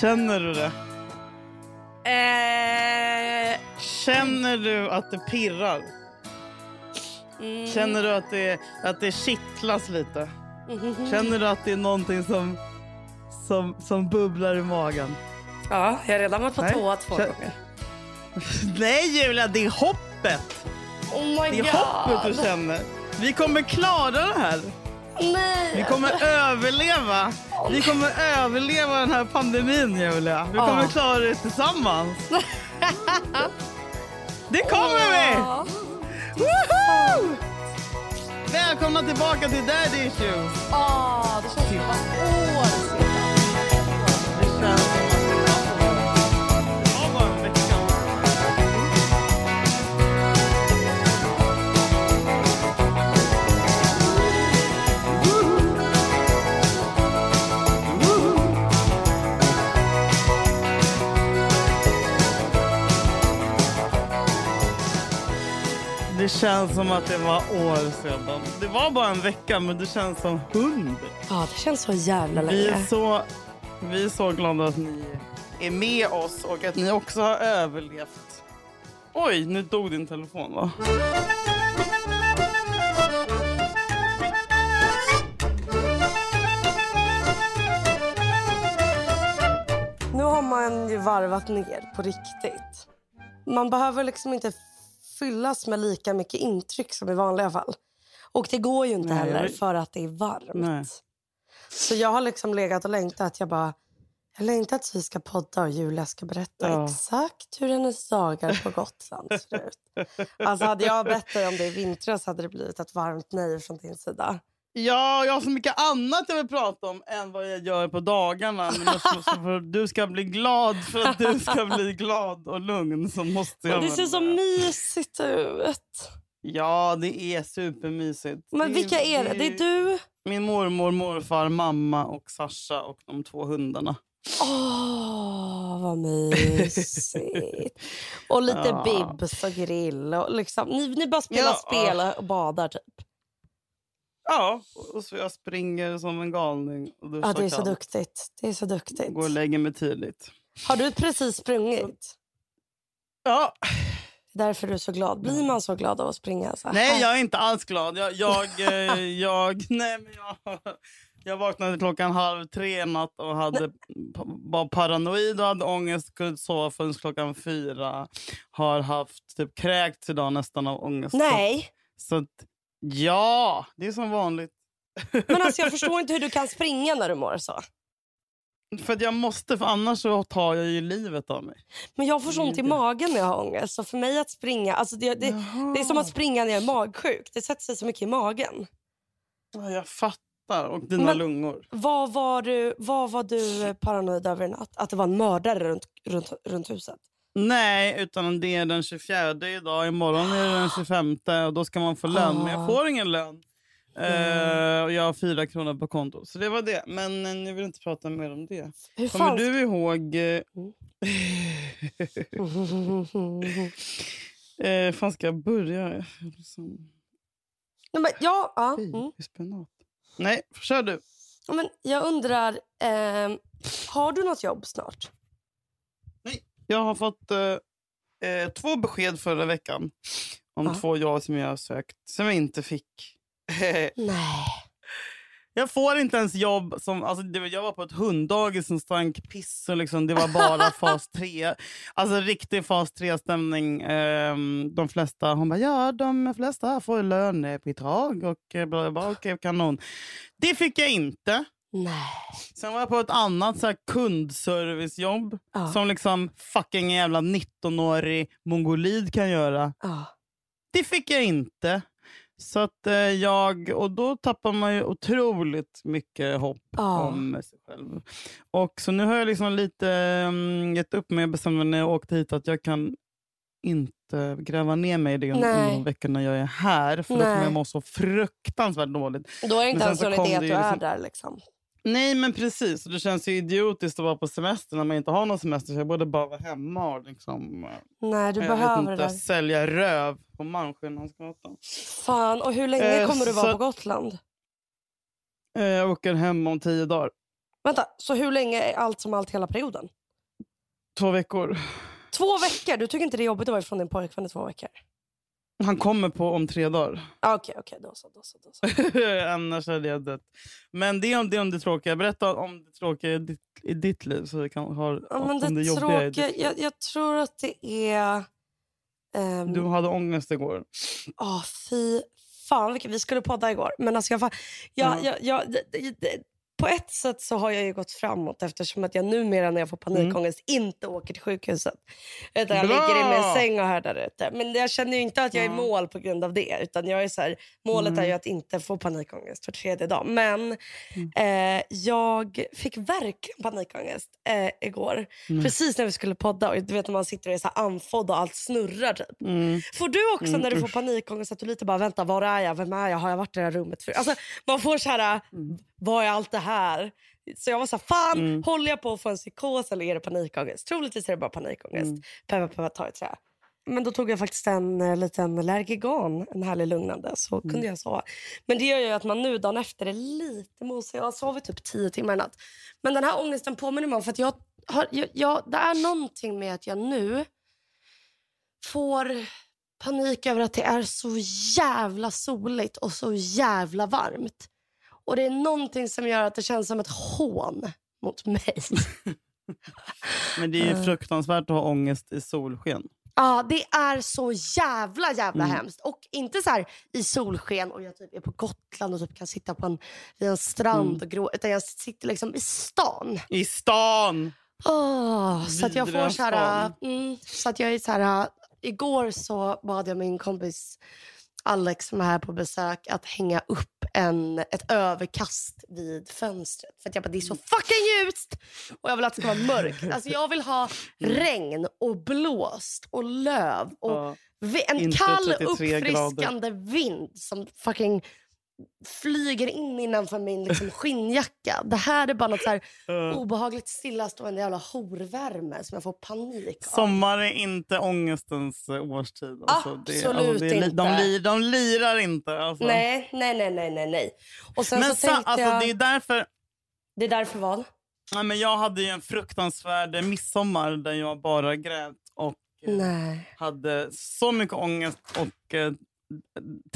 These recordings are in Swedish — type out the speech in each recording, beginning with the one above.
Känner du det? Eh, Känner du att det pirrar? mm, Känner du att det, att det kittlas lite? mhm. Känner du att det är någonting som, som, som bubblar i magen? Ja, jag har redan varit på Nej. toa två gånger. Nej Julia, det är hoppet! Oh my Det är god! hoppet du känner. Vi kommer klara det här. Nej! Vi kommer överleva. Vi kommer överleva den här pandemin Julia. Vi kommer Ja. klara det tillsammans. Det kommer vi! Ja. Woho! Välkomna tillbaka till Daddy Issues. Ah, det känns som var år Det känns som att det var år sedan. Det var bara en vecka, men det känns som hundra. Ja, det känns så jävla Vi är länge. så, vi är så glada att ni är med oss och att ni också har överlevt. Oj, nu dog din telefon va? Nu har man ju varvat ner på riktigt. Man behöver liksom inte fyllas med lika mycket intryck som i vanliga fall. Och det går ju inte Nej, heller för att det är varmt. Nej. Så jag har liksom legat och längtat att jag bara... Jag längtar att vi ska podda och Julia ska berätta Ja. exakt hur hennes dagar på Gotland ser ut. Alltså hade jag bett dig om det i vintras hade det blivit ett varmt nej från din sida. Ja, jag har så mycket annat jag vill prata om än vad jag gör på dagarna. Men att du ska bli glad, för att du ska bli glad och lugn så måste jag Det väl ser så mysigt ut. Ja, det är supermysigt. Men Det- vilka är det? Det är du. Min mormor, morfar, mamma och Sasha och de två hundarna. Åh, vad mysigt. och lite Ja. bibs och grill. Och liksom, ni, ni bara spelar Ja. spel och badar typ. Ja, och så jag springer som en galning och Ja, det är så duktigt. Det är så duktigt. Går och lägger mig tidigt. Har du precis sprungit? Ja. Det är därför du är så glad. Blir man så glad av att springa? Så? Nej, jag är inte alls glad. Jag, jag, eh, jag, nej, men jag, jag vaknade klockan halv tre en natt och hade, var paranoid och hade ångest. Kunde inte sova förrän klockan fyra. Har haft typ kräkts idag nästan av ångest. Nej, Så, så att, ja, det är som vanligt. men alltså jag förstår inte hur du kan springa när du mår så. För att jag måste, för annars så tar jag ju livet av mig. Men jag får så ont i magen när jag har ångest. Så för mig att springa, alltså det, det, det är som att springa när jag är magsjuk. Det sätter sig så mycket i magen. Ja, jag fattar. Och dina Men- lungor. Vad var du, vad var du paranoid över i natt? Att det var en mördare runt, runt, runt huset? Nej, utan det är den 24 idag. Imorgon är det den 25 och då ska man få lön. Men jag Ah. får ingen lön. Eh, och jag har fyra kronor på kontot. Så det var det. Men eh, jag vill inte prata mer om det. Hur Kommer fan... du ihåg... Eh, eh, fan ska jag börja? Liksom, Nej, men, ja, ja, mm. spenat. Nej, kör du. Ja, men jag undrar, ehm, har du något jobb snart? Jag har fått eh, eh, två besked förra veckan om Ja. två jobb som jag har sökt, som jag inte fick. Nej. jag får inte ens jobb. Som, alltså, det, jag var på ett hunddagis som stank piss. Och liksom, det var bara fas 3. Alltså riktig fas 3-stämning. Ehm, de flesta hon bara, ja, de flesta får lönebidrag. Och eh, bla, bla, bla, okej, kanon. Det fick jag inte. Nej. Sen var jag på ett annat så här, kundservicejobb Ja. som liksom fucking jävla 19-årig mongolid kan göra. Ja. Det fick jag inte. Så att eh, jag, och då tappar man ju otroligt mycket hopp Ja. om sig själv. Och så nu har jag liksom lite um, gett upp och bestämt mig när jag åkte hit att jag kan inte gräva ner mig i det under Nej. de veckorna jag är här. För då kommer Nej. jag må så fruktansvärt dåligt. Då är det inte ens så idé att du är liksom- där. Liksom. Nej men precis, det känns ju idiotiskt att vara på semester när man inte har någon semester. Så jag borde bara vara hemma och liksom, eh, Nej, du jag behöver det inte, där. sälja röv på Malmskillnadsgatan. Fan, och hur länge Eh, kommer du vara så- på Gotland? Eh, Jag åker hem om tio dagar. Vänta, så hur länge är allt som allt hela perioden? Två veckor. Två veckor? Du tycker inte det är jobbigt att vara ifrån din pojkvän i två veckor? Han kommer på om tre dagar. Ah, Okej, okej. Då så, då så. Då så. Annars hade jag dött. Men det är om det, om det tråkiga. Berätta om det tråkiga i ditt, i ditt liv. Så vi kan ha, Ja, om det det jobbiga i ditt jag, jag tror att det är... ehm, Du hade ångest igår. Åh, fy fan. Vi skulle podda igår. Men alltså jag, jag, Ja. jag, jag, på ett sätt så har jag ju gått framåt eftersom att jag numera när jag får panikångest inte åker till sjukhuset. Utan jag Bra! ligger i min säng och härdar ute. Men jag känner ju inte att jag är mål på grund av det. Utan jag är så här, målet Mm. är ju att inte få panikångest för tredje dag. Men eh, jag fick verkligen panikångest eh, igår. Mm. Precis när vi skulle podda. Och du vet när man sitter och är så här andfådd och allt snurrar typ. Mm. Får du också Mm, när du får panikångest att du lite bara vänta, var är jag? Vem är jag? Har jag varit i det här rummet för? Alltså, man får så här, Mm. Vad är allt det här? Så jag var så här, fan Mm. håller jag på att få en psykos eller är det panikångest? Troligtvis är det bara panikångest. Mm. Peppa, peppa, ta i trä. Men då tog jag faktiskt en eh, liten Lergigan, en härlig lugnande, så Mm. kunde jag sova. Men det gör ju att man nu dagen efter är lite mosig. Jag har sovit typ tio timmar i natt. Men den här ångesten påminner mig om för att jag har, jag, jag, det är någonting med att jag nu får panik över att det är så jävla soligt och så jävla varmt. Och det är någonting som gör att det känns som ett hån mot mig. Men det är ju Eh. fruktansvärt att ha ångest i solsken. Ja, det är så jävla jävla Mm. hemskt. Och inte så här i solsken och jag typ är på Gotland och typ kan sitta på en, vid en strand Mm. och grå. Utan jag sitter liksom i stan. I stan! Åh, så att jag får så här... Mm, så att jag är så här... Igår så bad jag min kompis Alex som är här på besök att hänga upp en, ett överkast vid fönstret. För att jag bara, det är så Mm. fucking ljust! Och jag vill att det ska vara mörkt. Alltså jag vill ha regn och blåst och löv och Ja. en kall 33 grader. uppfriskande vind som fucking flyger in innanför min liksom, skinnjacka. Det här är bara något så här Eh, obehagligt stillastående jävla horvärme som jag får panik av. Sommar är inte ångestens eh, årstid. Alltså. Det, Absolut det är li- inte. De, de lirar inte. Alltså. Nej, nej, nej, nej, nej, nej. Och sen Men så tänkte alltså, jag... det är därför... Det är därför vad? Ja, men jag hade ju en fruktansvärd midsommar där jag bara grät och eh, Nej. hade så mycket ångest. Och eh,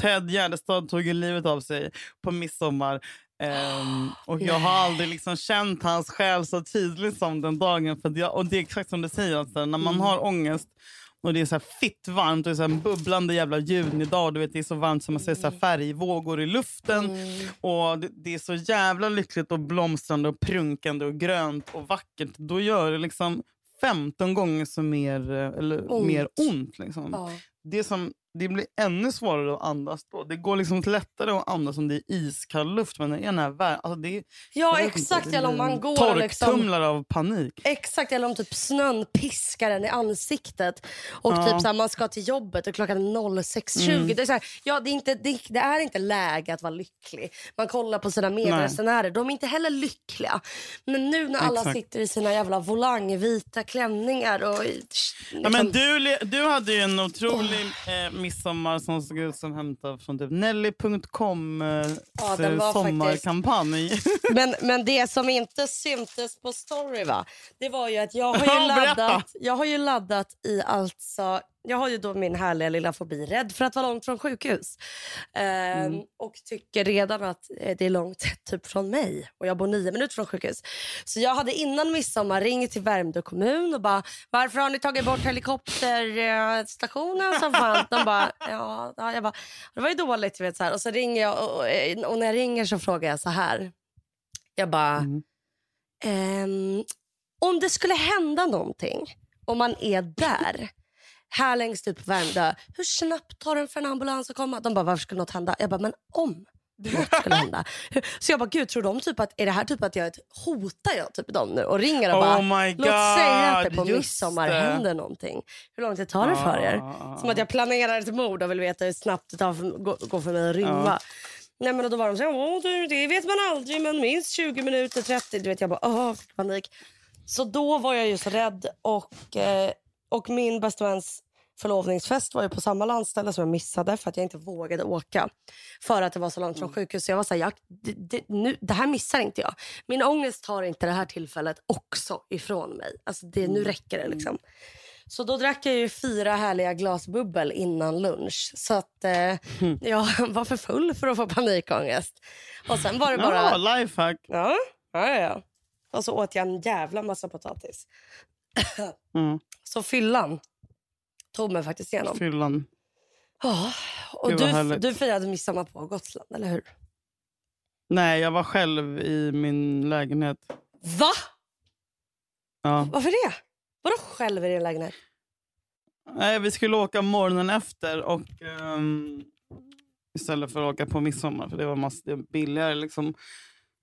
Ted Gärdestad tog ju livet av sig på midsommar. Ehm, och jag har aldrig liksom känt hans själ så tydligt som den dagen. För jag, och det är exakt som du säger, alltså, när man Mm. har ångest och det är så här fitt varmt och så här bubblande jävla junidag. Du vet, det är så varmt som man ser så här färgvågor i luften. Mm. Och det, det är så jävla lyckligt och blomstrande och prunkande och grönt och vackert. Då gör det liksom 15 gånger så mer, eh, eller Ont. mer ont. Liksom. Ja. Det, som, det blir ännu svårare att andas då. Det går liksom lättare att andas om det är iskall luft. Men den här vär- alltså det är, ja, inte, exakt. det Eller om man går liksom... Torktumlare av panik. Exakt, eller om typ snön piskar en i ansiktet och Ja. typ så här, man ska till jobbet och klockan är 06.20. Mm. Det, är så här, ja, det, är inte, det, det är inte läge att vara lycklig. Man kollar på sina medresenärer, de är inte heller lyckliga. Men nu när alla Exakt. sitter i sina jävla volangvita klänningar och... Ja, Liksom, men du, le- du hade ju en otrolig eh, midsommar som såg ut som hämtad från typ Nelly.com eh, Ja, den var sommarkampanj. Men, men det som inte syntes på story va? Det var ju att jag har ju, laddat, jag har ju laddat i alltså... Jag har ju då min härliga lilla fobi, rädd för att vara långt från sjukhus. Ehm, Och tycker redan att eh, det är långt typ från mig. Och jag bor nio minuter från sjukhus. Så jag hade innan midsommar ringt till Värmdö kommun och bara varför har ni tagit bort helikopterstationen som fanns? De bara ja, ja, jag bara, det var ju dåligt. Vet, så här. Och så ringer jag och, och, och när jag ringer så frågar jag så här. Jag bara, Mm. ehm, om det skulle hända någonting, om man är där, här längst ut på Värmdö, hur snabbt tar det för en ambulans att komma? De bara, varför skulle något hända? Jag bara, men om något skulle hända. Så jag bara, gud tror de typ att, är det här typ att jag hotar jag typ dem nu och ringer och bara, Oh my god! låt säga att det på midsommar det. händer någonting. Hur lång tid tar det för er? Som att jag planerar ett mord och vill veta hur snabbt det tar för, går, för mig att rymma. Nej, men då var de så här, det vet man aldrig, men minst 20 minuter, 30. Du vet, jag bara, åh, fick panik. Så då var jag ju så rädd och, eh, och min bästa väns förlovningsfest var ju på samma landställe som jag missade för att jag inte vågade åka. För att det var så långt från Mm. sjukhus. Så jag var så här, jag, det, det, nu, det här missar inte jag. Min ångest tar inte det här tillfället också ifrån mig. Alltså det, nu Mm. räcker det liksom. Så då drack jag ju fyra härliga glas bubbel innan lunch. Så att eh, Mm. jag var för full för att få panikångest. Och sen var det bara... Ja, lifehack. Ja, ja, ja. Och så åt jag en jävla massa potatis. Mm. Så fyllan tog mig faktiskt igenom. Fyllan. Ja, och Gud, du, du firade midsommar på Gotland, eller hur? Nej, jag var själv i min lägenhet. Va? Ja. Varför det? Vadå själv i din lägenhet? Nej, vi skulle åka morgonen efter och ehm, istället för att åka på midsommar för det var massor billigare. Liksom.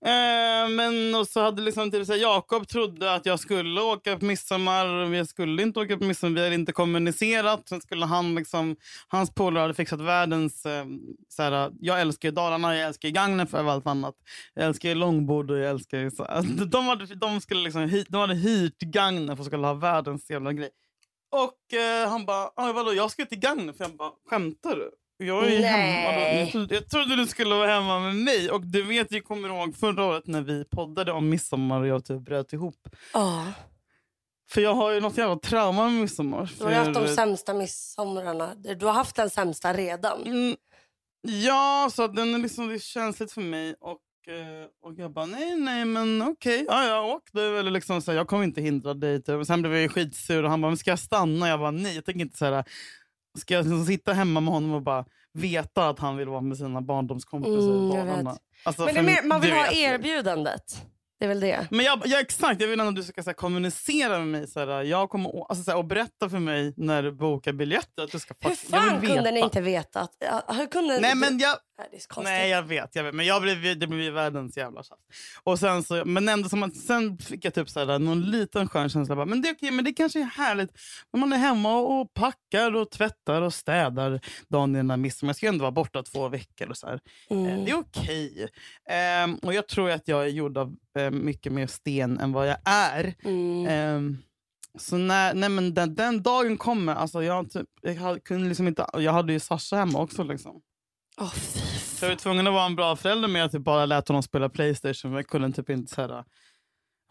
Eh, men och så hade liksom, typ, så här, Jakob trodde att jag skulle åka på midsommar. Vi skulle inte åka på midsommar, vi hade inte kommunicerat. Sen skulle han liksom, hans polare hade fixat världens... Eh, så här, jag älskar ju Dalarna, jag älskar ju Gagnef över allt annat. Jag älskar ju långbord och jag älskar ju... Så, alltså, de, hade, de, skulle liksom, hy- de hade hyrt Gagnef och skulle ha världens jävla grej. Och eh, han bara, "Ah, vadå jag ska till Gagnef. Jag bara, skämtar du? Jag är Nej. hemma. då. Jag trodde, du skulle vara hemma med mig. Och du vet, jag kommer ihåg förra året när vi poddade om midsommar och jag typ bröt ihop. Ja, För jag har ju något jävla trauma med midsommar. du har haft de sämsta midsomrarna. Du har haft den sämsta redan. Mm, ja, så den är liksom, det är känsligt för mig. Och, eh, och jag bara, nej, nej, men okej. Ja, jag åkte. Eller liksom, så här, jag kommer inte hindra dig. Typ. Sen blev jag skitsur och han bara, men ska jag stanna? Jag bara, nej, jag tänker inte så här. Ska jag liksom sitta hemma med honom och bara veta att han vill vara med sina barndomskompisar Mm, jag. Alltså, Men mer, man vill ha vet erbjudandet. Det är väl det. Men jag, ja, exakt, jag vill att du ska så kommunicera med mig. Så här, jag kommer, alltså, så här, och berätta för mig när du bokar biljetter. Att du ska, Hur jag fan vill kunde ni inte veta? Att, hur kunde Nej, du- men jag, det är konstigt. Nej, jag vet. Jag vet. Men jag blev, det blev världens jävla tjafs. Och sen, så, men ändå som att, sen fick jag typ så här, någon liten skön känsla. Bara, men det är okej, men det kanske är härligt när man är hemma och packar och tvättar och städar dagen innan midsommar. Jag ska ju ändå vara borta två veckor. och så här. Eh, Mm. Det är okej. Och jag tror att jag är gjord av eh, mycket mer sten än vad jag är. Mm. Ehm, så när, nej men den, den dagen kommer, alltså jag, typ, jag, hade, kunde liksom inte, jag hade ju Sasha hemma också. Liksom. Åh, fy Så jag var tvungen att vara en bra förälder med att jag bara lät honom spela Playstation. Jag kunde typ inte så här,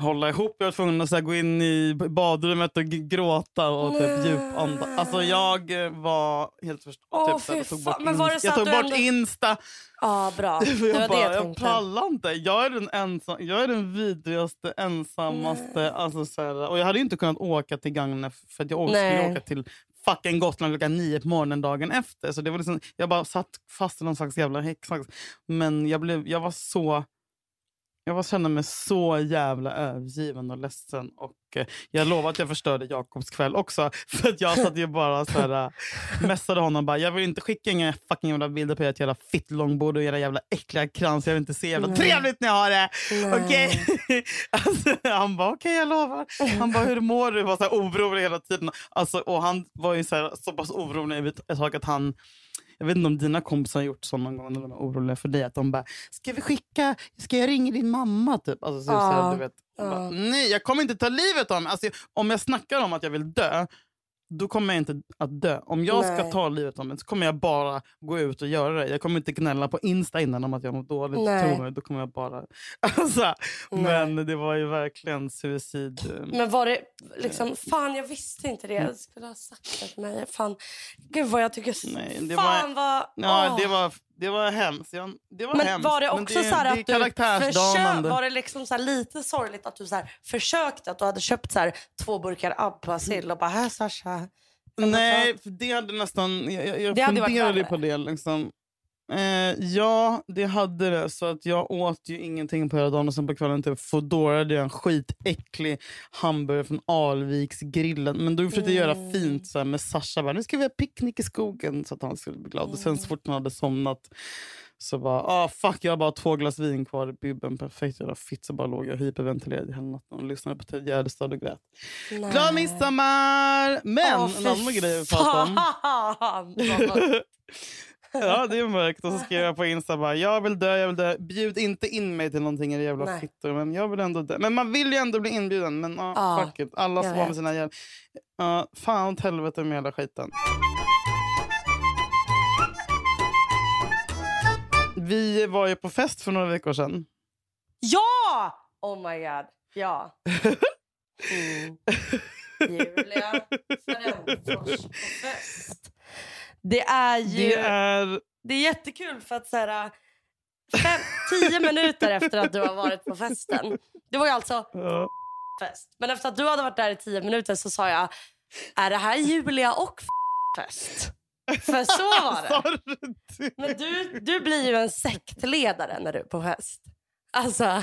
hålla ihop. Jag var tvungen att så här, gå in i badrummet och gråta och typ Nej. djupandas. Alltså jag var helt förstörd. Åh, typ, så här, fy jag tog fan. bort, Men var det Insta- så jag att tog du bort ändå- Insta. Ja, bra. Det jag var bara, jag jag tänkte. pallar inte. Jag är den, ensam, jag är den vidrigaste, ensammaste. Alltså, så här, och jag hade ju inte kunnat åka till Gagnef för att jag åkte, skulle åka till fucking Gotland klockan nio på morgonen dagen efter. Så det var liksom, jag bara satt fast i någon slags jävla häxsax. Men jag, blev, jag var så... Jag var, kände mig så jävla övergiven och ledsen. Och, jag lovar att jag förstörde Jakobs kväll också. För att jag satt ju bara så här, äh, messade honom. Bara, jag vill inte skicka inga fucking jävla bilder på ert jävla fittlångbord och era jävla äckliga krans. Jag vill inte se jävla Nej. trevligt ni har det. Okej? alltså, han bara, okej jag lovar. Han bara, hur mår du? var så här orolig hela tiden. Alltså, och han var ju så, här, så pass orolig ett tag att han jag vet inte om dina kompisar har gjort så någon gång när de är oroliga för dig. Att de bara, ska vi skicka, ska jag ringa din mamma? Typ. Alltså, så, så, Ja, här, du vet. Ja. Bara, Nej, jag kommer inte ta livet av mig. Alltså, om jag snackar om att jag vill dö, då kommer jag inte att dö. Om jag ska Nej. ta livet av mig så kommer jag bara gå ut och göra det. Jag kommer inte gnälla på Insta innan om att jag mår dåligt. Nej. Tro mig, då kommer jag bara... Alltså, men det var ju verkligen suicid. eh, Men var det liksom, fan jag visste inte det. Jag skulle ha sagt det till mig. Fan, gud vad jag tycker, Nej, det fan vad... Ja, det var, det var hemskt. Jag, det var Men hemskt. var det också det, så här att du försökte, var det liksom så lite sorgligt att du så försökte, att du hade köpt så två burkar Abbasil och bara här Sasha. Nej, för det hade nästan... Jag, jag, Det funderade på det. Liksom. Eh, ja, det hade det. Så att jag åt ju ingenting på hela dagen och sen på kvällen typ fodorade jag en skitäcklig hamburgare från Alviksgrillen. Men då försökte jag Mm. göra fint så här, med Sasha. Bara, nu ska vi ha picknick i skogen så att han skulle bli glad. Och sen så fort han hade somnat så bara, ah, fuck jag har bara två glas vin kvar i bibben. Perfekt jävla fitt. Så bara låg jag hyperventilerad hela natten och lyssnade på Ted Gärdestad och grät. Nej. Glad midsommar! Men Åh, en annan grej vi pratade om. Ja, det är mörkt. Och så skrev jag på Insta bara, jag vill dö, jag vill dö. Bjud inte in mig till någonting era jävla Nej. fittor. Men jag vill ändå dö. Men man vill ju ändå bli inbjuden. Men ja, Ja, fuck it. Alla får vara med sina jävla... Ja, fan åt helvete med hela skiten. Vi var ju på fest för några veckor sedan. Ja! Oh my god. Ja. Mm. Julia Fränfors på fest. Det är ju... Det är... Det är jättekul för att så här, fem, tio minuter efter att du har varit på festen. Det var ju alltså Ja. fest. Men efter att du hade varit där i tio minuter så sa jag, är det här Julia och fest? För så var det. Men du, du blir ju en sektledare när du är på fest. Alltså,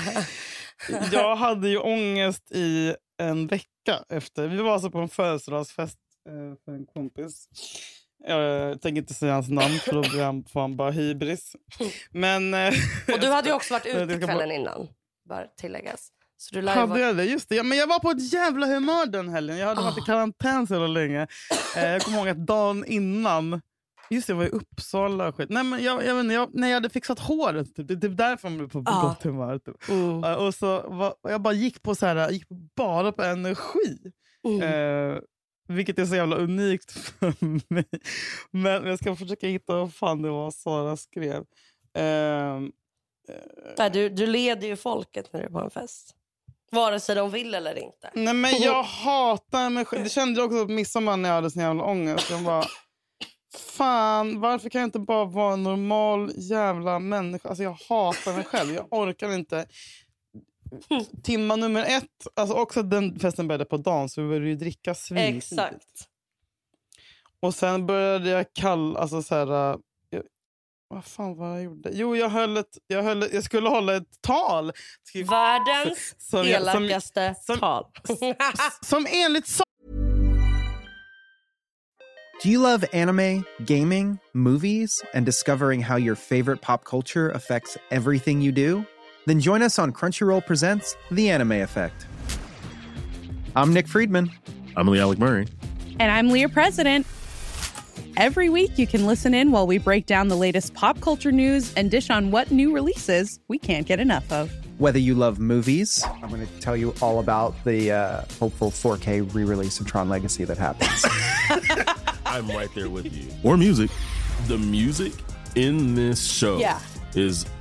Jag hade ju ångest i en vecka efter. Vi var alltså på en födelsedagsfest eh, för en kompis. Jag tänker inte säga hans namn för då blir han, får han bara hybris. Men... eh, och du hade ju också varit ute kvällen innan, bör tilläggas. Så du Hade vara... jag det? Just det. Ja, men jag var på ett jävla humör den helgen. Jag hade varit i Ah. karantän så jävla länge. Eh, jag kommer ihåg att dagen innan... Just det, jag var i Uppsala och skit. Nej, men jag, jag, vet inte, jag, när jag hade fixat håret. Typ. Det är typ därför man blir på Ah. gott humör. Typ. Mm. Eh, och så var, jag bara gick på så här, gick bara på energi. Mm. Eh, vilket är så jävla unikt för mig. Men jag ska försöka hitta vad fan det var Sara skrev. Eh, Nej, du, du leder ju folket när du är på en fest. Vare sig de vill eller inte. Nej men jag hatar mig själv. Det kände jag också på midsommar när jag hade sån jävla ångest. Jag bara, fan varför kan jag inte bara vara en normal jävla människa? Alltså jag hatar mig själv. Jag orkar inte. Timma nummer ett, alltså också den festen började på dagen så vi började ju dricka svin. Exakt. Och sen började jag kalla, alltså så här... äh, Jag, vad fan var jag gjorde? Jo, jag, höll ett, jag, höll, ett- jag skulle hålla ett tal. Skri- Världens som, jag, som, elakaste som- tal. som enligt Sara Do you love anime, gaming, movies, and discovering how your favorite pop culture affects everything you do? Then join us on Crunchyroll Presents The Anime Effect. I'm Nick Friedman. I'm Lee Alec Murray. And I'm Leah President. Every week, you can listen in while we break down the latest pop culture news and dish on what new releases we can't get enough of. Whether you love movies, I'm going to tell you all about the uh, hopeful 4K re release of Tron Legacy that happens. I'm right there with you. Or music. The music in this show Yeah. is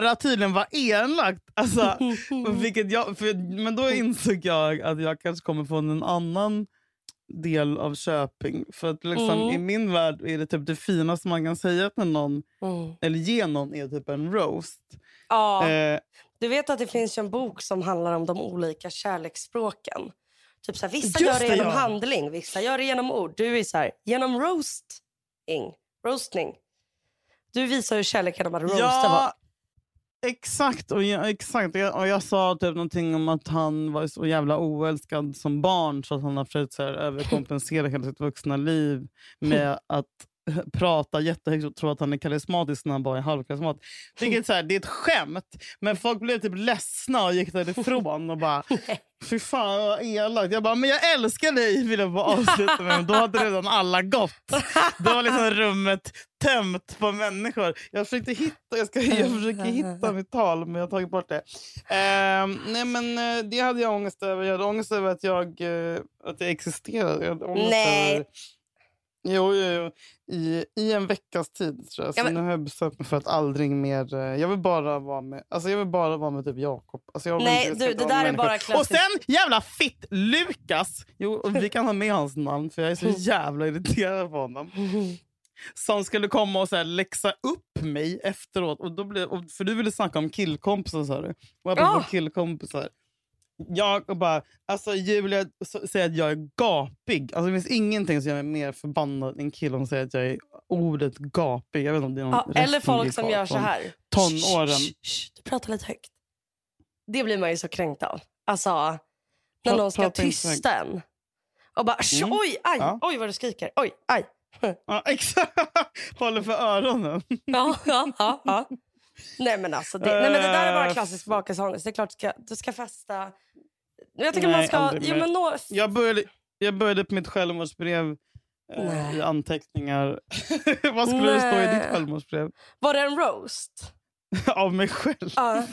Bara tydligen var elakt. Alltså, vilket jag, för, men då insåg jag att jag kanske kommer från en annan del av Köping. För att liksom, Mm. i min värld är det typ det finaste man kan säga till någon, Mm. eller ge någon är typ en roast. Ja, Eh, du vet att det finns en bok som handlar om de olika kärleksspråken. Typ så här, vissa Just gör det genom ja. handling, vissa gör det genom ord. Du är så här, genom roasting. Roastning. Du visar ju kärlek genom att roasta ja, folk exakt. Och jag, exakt. Och jag, och jag sa typ någonting om att han var så jävla oälskad som barn så att han har försökt så här, överkompensera hela sitt vuxna liv med att prata jättehögt och tro att han är karismatisk när han bara är halvkarismatisk. Vilket så här, det är ett skämt, men folk blev typ ledsna och gick därifrån och bara Fy fan vad elakt. Jag bara, men jag älskar dig vill jag bara avsluta med. Men Då hade redan alla gått. Då var liksom rummet tömt på människor. Jag försökte hitta, jag, ska, jag försöker hitta mitt tal men jag har tagit bort det. Ehm, nej men eh, det hade jag ångest över. Jag hade ångest över att jag, eh, att jag existerade. Jag Nej. Över, jo, jo, jo. I, I en veckas tid tror jag. Så Ja, men- nu har jag bestämt mig för att aldrig mer... eh, Jag vill bara vara med, alltså jag vill bara vara med typ Jakob. Alltså jag Nej, du, det där är bara människor. Och klassiskt. sen jävla fitt Lukas! Jo, vi kan ha med hans namn för jag är så jävla irriterad på honom. Som skulle komma och så här läxa upp mig efteråt. Och då blev, och, för du ville snacka om killkompisar sa du. Och jag bara, Ja. killkompisar. Jag bara, alltså Julia säger att jag är gapig. Alltså, det finns ingenting som gör mig mer förbannad än kille som säger att jag är ordet gapig. Jag vet inte om det är någon Ja, eller folk som gör så här. Tonåren. Shh, shh, shh, du pratar lite högt. Det blir man ju så kränkt av. Alltså, när Pra- någon ska tysta en. Och bara, "Sh, Mm. oj, aj, Ja. oj vad du skriker. Oj, aj. Ja, exakt. Håller för öronen. Ja, ja, ja, ja. Nej men alltså, det, nej, men det där är bara Eh, klassisk bakisångest. Det är klart du ska, du ska festa. Jag tycker man Nej, ska... aldrig Jo, men nå, Jag började, jag började på mitt självmordsbrev eh, i anteckningar. Vad skulle det stå i ditt självmordsbrev? var det en roast? Av mig själv? Ja.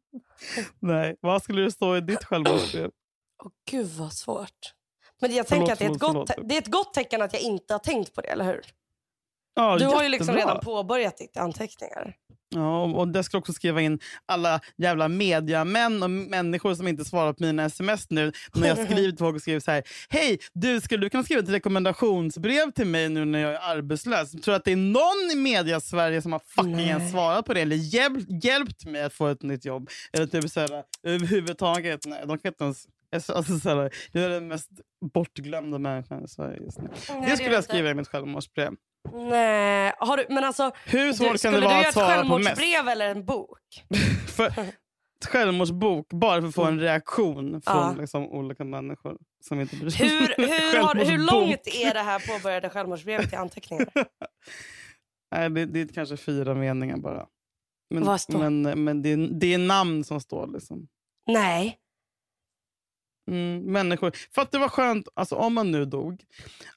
Nej, vad skulle det stå i ditt självmordsbrev? Åh gud vad svårt. Men jag Förlåt, tänker att det är, ett förlåt, gott, förlåt. det är ett gott tecken att jag inte har tänkt på det, eller hur? Ja, Du har ju liksom jättebra. redan påbörjat ditt anteckningar. Ja, och- det ska också skriva in alla jävla mediamän och människor som inte svarar på mina sms nu. När jag skriver till folk och skriver så här. Hej, du skulle du kunna skriva ett rekommendationsbrev till mig nu när jag är arbetslös? Tror du att det är någon i media-Sverige som har fucking Nej. ens svarat på det eller hjälpt, hjälpt mig att få ett nytt jobb? Eller typ så här, överhuvudtaget. Nej, de kan inte ens... Alltså, så här, jag är den mest bortglömda människan i Sverige just nu. Nej, Det skulle jag skriva i mitt självmordsbrev. Nej, har du, men alltså, Hur du, svårt kan skulle det du vara göra att ett svara på mest? självmordsbrev eller en bok? för ett självmordsbok bara för att få en reaktion från Mm. Ja. liksom, olika människor som inte bryr sig. Hur, hur, har, hur långt är det här påbörjade självmordsbrevet i anteckningar? Nej, det, det är kanske fyra meningar bara. Men, men, men det, är, det är namn som står. Liksom. Nej. Mm, människor. För att det var skönt, alltså, om man nu dog,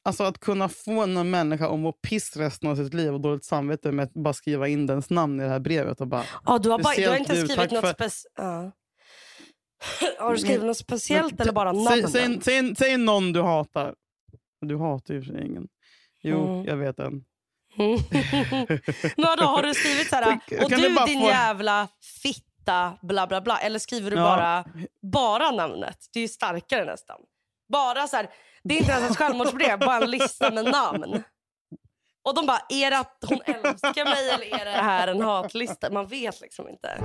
alltså, att kunna få en människa att må piss resten av sitt liv och dåligt samvete med att bara skriva in dens namn i det här brevet. Och bara, Ja, du, har bara, du har inte skrivit tack något för- speciellt. Ja. Har du skrivit något speciellt eller bara säg, namnen? säg, säg, säg någon du hatar. Du hatar ju för sig ingen. Jo, Mm. jag vet en. Men vadå, har du skrivit så här, och du din få- jävla fitta, bla bla bla. Eller skriver du Ja. bara, bara namnet? Det är ju starkare nästan. Bara så här, det är inte ens ett självmordsbrev, bara en lista med namn. Och de bara, är det att hon älskar mig eller är det här en hatlista? Man vet liksom inte.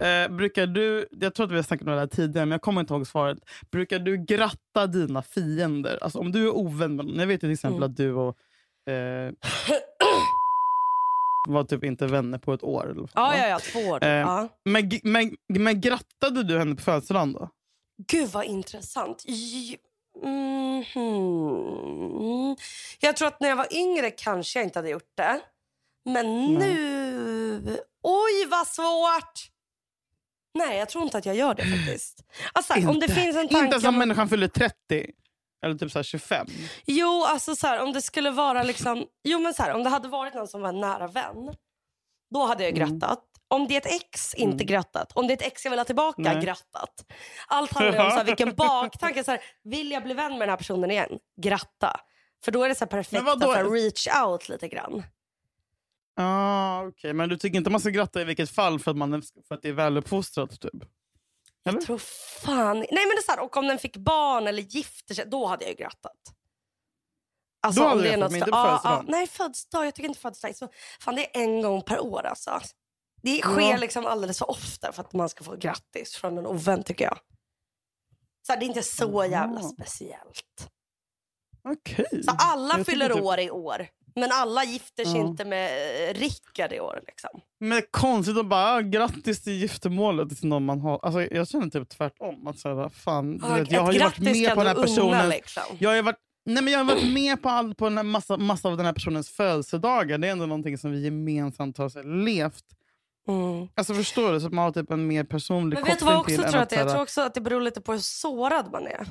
Eh, brukar du, jag tror att vi har snackat om det här tidigare, men jag kommer inte ihåg svaret. Brukar du gratta dina fiender? Alltså om du är ovän med någon. Jag vet till exempel Mm. att du och eh, var typ inte vänner på ett år. Eller Ja, ja, ja, två år. Eh, ja. Men, men, men grattade du henne på födelsedagen då? Gud vad intressant. J- Mhm. Jag tror att när jag var yngre kanske jag inte hade gjort det. Men nu... Oj, vad svårt! Nej, jag tror inte att jag gör det faktiskt. Alltså, om det Inte. finns en Inte tanke... ens om om- människan fyller 30. Eller typ så här 25. Jo, alltså så här, om det skulle vara liksom... Jo, men så här, om det hade varit någon som var en nära vän, då hade jag Mm. grattat. Om det är ett ex, inte Mm. grattat. Om det är ett ex jag vill ha tillbaka, Nej. grattat. Allt handlar om så här, vilken baktanke. Så här, vill jag bli vän med den här personen igen? Gratta. För då är det så perfekt att reach out lite grann. Ah, okay. Men du tycker inte man ska gratta i vilket fall för att, man, för att det är väluppfostrat? Typ? Jag tror fan... Nej, men det är så här, och om den fick barn eller gifter sig, då hade jag ju grattat. Alltså, Då hade om du grattat, men inte på ja, ja, födelsedagen? Nej, födelsedag. Jag tycker inte födelsedag. Så, fan, det är en gång per år alltså. Det sker Ja. liksom alldeles för ofta för att man ska få grattis från en ovän tycker jag. Så här, det är inte så jävla Jaha. speciellt. Okej. Så alla Jag fyller typ- år i år. Men alla gifter sig Ja. inte med eh, Rickard i år. Liksom. Men konstigt att bara ah, grattis till giftermålet till någon man har. Alltså, jag känner typ tvärtom. Att så här, fan, Ja, vet, jag har ju varit med på den här unna, personens... Liksom. Jag har varit, nej, men jag har varit med på, all, på den här massa, massa av den här personens födelsedagar. Det är ändå någonting som vi gemensamt har levt. Mm. Alltså förstår du? Så att man har typ en mer personlig Men vet du koppling vad jag också tror att det Jag tror också att det beror lite på hur sårad man är.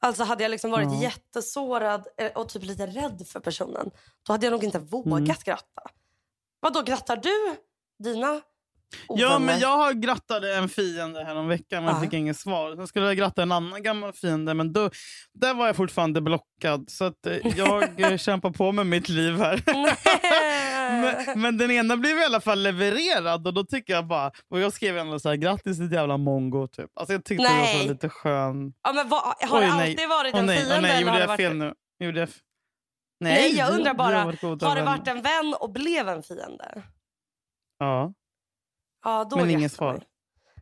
Alltså hade jag liksom varit Ja. jättesårad eh, och typ lite rädd för personen, då hade jag nog inte vågat Mm. gratta. Vad då grattar du dina Ja, men jag har grattade en fiende här om veckan men Ja. fick inget svar. Sen skulle jag gratta en annan gammal fiende men då, där var jag fortfarande blockad. Så att, eh, jag eh, kämpar på med mitt liv här. men, men den ena blev i alla fall levererad och då tycker jag bara... Och jag skrev ändå så här, grattis ditt jävla mongo. Typ. Alltså, jag tyckte det Nej. var lite skön. ja, men vad, har det Oj, nej. alltid varit en nej, fiende? nej gjorde det jag varit... fel nu? Gjorde jag nej, Nej, jag undrar bara, Har det varit en vän och blev en fiende? Ja. Ja, då Men inget svar.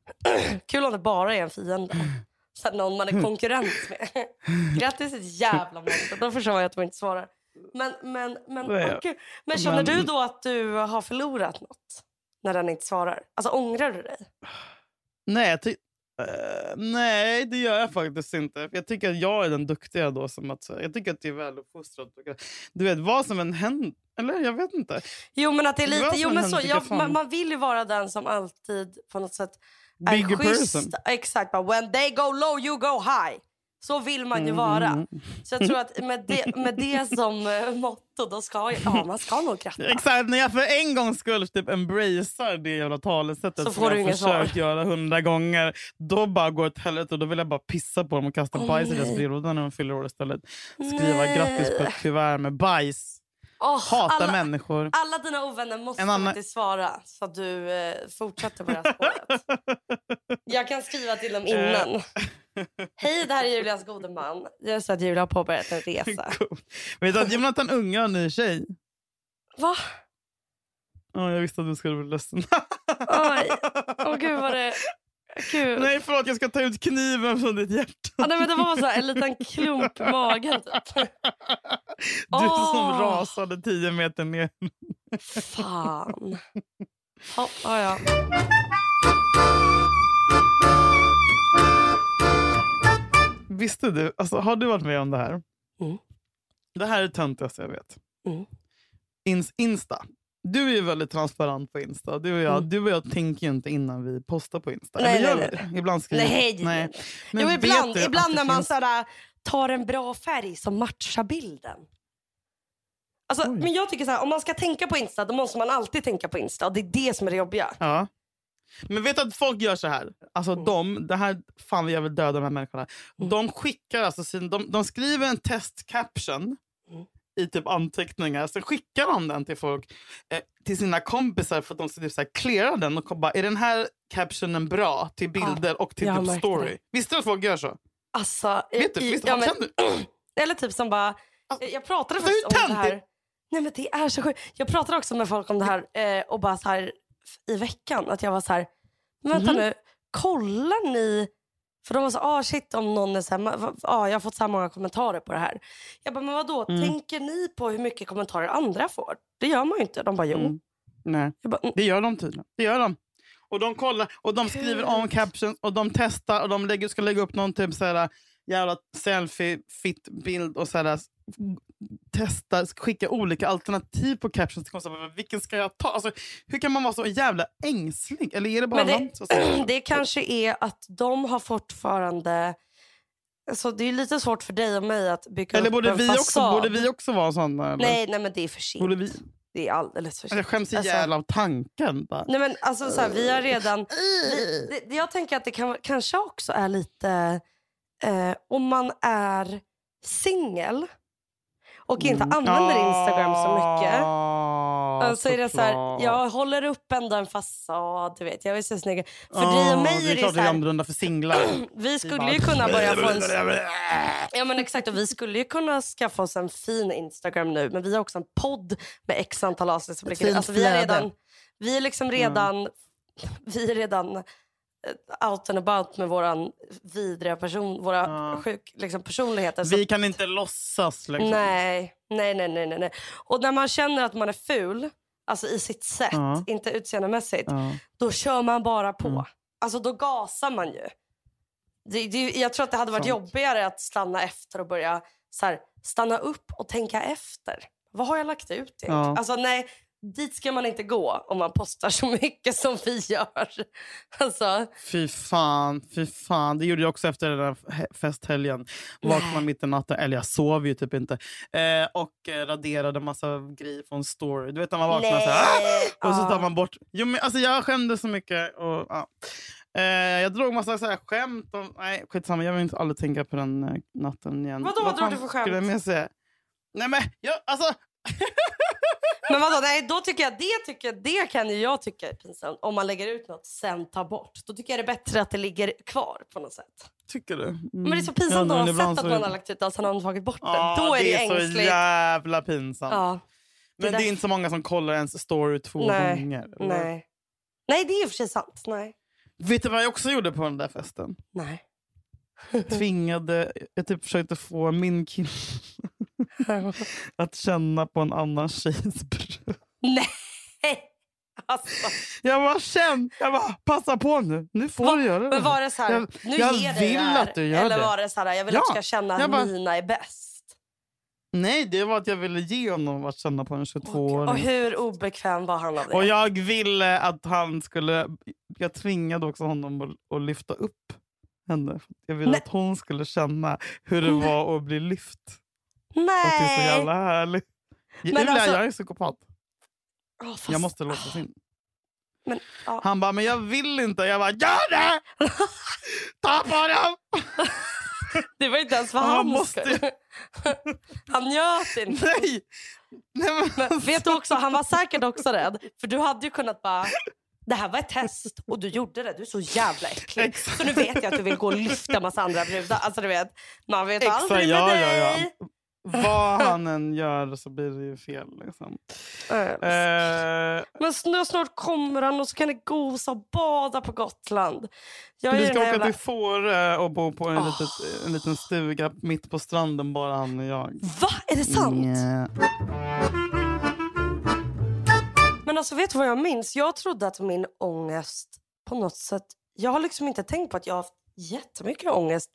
Kul om det bara är en fiende. Så någon man är konkurrent med. Grattis ett jävla monster. Då förstår jag att man inte svarar. Men, men, men, gud. men känner du då att du har förlorat något? när den inte svarar? Alltså ångrar du dig? Nej, jag eh, nej, det gör jag faktiskt inte. För Jag tycker att jag är den duktiga då. Som att, jag tycker att det är väluppfostrat. Du vet, vad som än händer. Eller jag vet inte. Jo men att det är lite, jo, men så, tycker ja, fan. man, man vill ju vara den som alltid på något sätt är Bigger schysst. person. Exakt, bara, when they go low you go high. Så vill man ju Mm, vara. Så jag tror att med det, med det som eh, motto, då ska jag, ja, man ska nog kratta. Exakt, när jag för en gångs skull typ embracear det jävla talesättet Så som du jag inget försökt svar. göra hundra gånger, då bara går det åt helvete och då vill jag bara pissa på dem och kasta Åh, bajs i deras brevlåda när de fyller år istället. Skriva Nej. grattis på ett kuvert med bajs. Åh, Hatar alla, människor. alla dina ovänner måste En annan- faktiskt svara så att du eh, fortsätter på det här spåret. Jag kan skriva till dem innan. Hej, det här är Julias gode man. Jag så att Julia har påbörjat en resa. Vet du att Jonathan Unge har en ny tjej? Va? Ja, jag visste att du skulle bli ledsen. Oj. Åh gud vad det... Gud. Nej förlåt, jag ska ta ut kniven från ditt hjärta. Ja, nej, men det var så här, en liten klump i magen. Typ. Du som Åh. rasade tio meter ner. Fan. Ja, ja, ja. Visste du, alltså, har du varit med om det här? Mm. Det här är det töntigaste jag vet. Mm. Ins- Insta. Du är ju väldigt transparent på Insta. Du och jag, Mm. du och jag tänker ju inte innan vi postar på Insta. Nej, Eller nej, nej. Ibland skriver Nej, nej. Men Jo, ibland, ibland när man finns- sådär, tar en bra färg som matchar bilden. Alltså, Oj. men jag tycker så här, om man ska tänka på Insta, då måste man alltid tänka på Insta. Det är det som är det jobbiga. Ja. Men vet du att folk gör så här? Alltså Mm. de, det här, fan jag vill döda de här människorna. De skickar alltså sin, de, de skriver en testcaption Mm. I typ anteckningar. Sen skickar de den till folk, eh, till sina kompisar för att de ska typ så här cleara den. Och bara, är den här captionen bra till bilder och till typ story? det. Visste du att folk gör så? Alltså, Vet du? i- Visst, ja, men? Eller typ som bara, Alltså, jag pratade faktiskt om det här. Nej men det är så sjukt. Jag pratade också med folk om det här eh, och bara så här i veckan att jag var så här, men vänta Mhm. nu, kollar ni? För de var så ah shit om någon är så här, ah, jag har fått så här många kommentarer på det här. Jag bara, men vadå, Mm. tänker ni på hur mycket kommentarer andra får? Det gör man ju inte. De bara, jo. Mm. Nej. Bara, mm. Det gör de tydligen. Det gör de. Och de kollar och de skriver om Gud. captions och de testar och de lägger, ska lägga upp någon typ såhär, jävla selfie fit bild och såhär, testa, skicka olika alternativ på captions. till konstnärer. Vilken ska jag ta? Alltså, hur kan man vara så jävla ängslig? Eller är det bara Men det, det kanske är att de har fortfarande... Alltså det är lite svårt för dig och mig att bygga Eller upp borde en vi, också, fasad. borde vi också vara såna? Eller? Nej, nej, men det är för sent. Borde vi, Det är alldeles för sent. jag skäms Alltså- ihjäl av tanken. Bara. Nej, men alltså, så här, vi har redan... Vi, det- jag tänker att det kan, kanske också är lite... Eh, om man är singel och inte Mm. använder Instagram så mycket. Ah, så är det så här, jag håller upp ändå en fasad, du vet. Jag vill se snygg För Ah, dig och mig det är det klart så det är här, annorlunda för singlar. vi skulle ju kunna börja få en... Ja men exakt, och vi skulle ju kunna skaffa oss en fin Instagram nu men vi har också en podd med x antal avsnitt. Alltså, vi, är redan, vi är liksom redan, vi är redan out and about med våran vidriga person, våra Ja. sjuk, liksom, personligheter. Så, Vi kan inte låtsas. Liksom. nej, nej, nej, nej, nej. Och när man känner att man är ful, alltså i sitt sätt, Ja. inte utseendemässigt, Ja. då kör man bara på. Mm. Alltså då gasar man ju. Det, det, jag tror att det hade varit Sant. jobbigare att stanna efter och börja så här, stanna upp och tänka efter. Vad har jag lagt ut egentligen? Ja. Alltså nej, dit ska man inte gå om man postar så mycket som vi gör. Alltså, Fy fan, fy fan. Det gjorde jag också efter den där he- festhelgen. Vaknade mitt i natten, eller jag sov ju typ inte. Eh, och eh, raderade massa grejer från story. Du vet när man vaknar så här, "Ah!" och så tar man bort. Jo, men, alltså, jag skämdes så mycket. Och, ja. eh, jag drog massa så här, skämt. Och, nej, skitsamma, jag vill inte aldrig tänka på den eh, natten igen. Vadå, vad drog du för skulle jag skämt? Nej men, jag, alltså... Men vadå, nej, då tycker jag, det, tycker, det kan ju jag tycka är pinsamt. Om man lägger ut något, sen tar bort. Då tycker jag det är bättre att det ligger kvar på något sätt. Tycker du? Mm. Men det är så pinsamt Ja, att men ha ibland sett att så- man har lagt ut det och sen har man tagit bort det. Ja, då är det, är så ängsligt. jävla pinsamt. Ja, Men det är inte så många som kollar ens story två Nej, gånger. eller? nej. Nej, det är i och för sig sant. Nej. Vet du vad jag också gjorde på den där festen? Nej. Tvingade, jag typ försökte få min kille att känna på en annan tjejs bröst. Nej! Alltså, Jag bara känn, jag bara passa på nu. Nu får Va- du göra det. men var det så här, Jag- nu jag ger vill det här, att du gör Eller det. var det så här, jag vill Ja, att du ska känna att jag bara- Nina är bäst? Nej, det var att jag ville ge honom att känna på en 22-åring. Och hur obekväm var han av det? Och jag ville att han skulle... Jag tvingade också honom att, att lyfta upp henne. Jag ville Nej. att hon skulle känna hur det var att bli lyft. Och det är så Nej! jävla härligt. Men Julia, alltså- jag är psykopat. Åh, fast- Jag måste låtsas in. Men, ja. Han bara, men jag vill inte. Jag bara, gör det! Ta på dem! Det var inte ens för Han hans måste-. Han njöt inte. Nej! Nej men, Men alltså, vet du också, han var säkert också rädd. För du hade ju kunnat bara... Det här var ett test och du gjorde det. Du är så jävla äcklig. Exakt. Så nu vet jag att du vill gå och lyfta massa andra brudar. Alltså du vet, man vet Exakt, aldrig med ja, ja, dig. ja. Vad han än gör så blir det ju fel. Liksom. Eh, Men snart, snart kommer han och så kan ni gosa och bada på Gotland. Jag vi ska åka jävla- till Fårö och bo på en, Åh. litet, en liten stuga mitt på stranden, bara han och jag. Va? Är det sant? Ja. Men alltså vet du vad jag minns? Jag trodde att min ångest på något sätt... Jag har liksom inte tänkt på att jag har haft jättemycket ångest.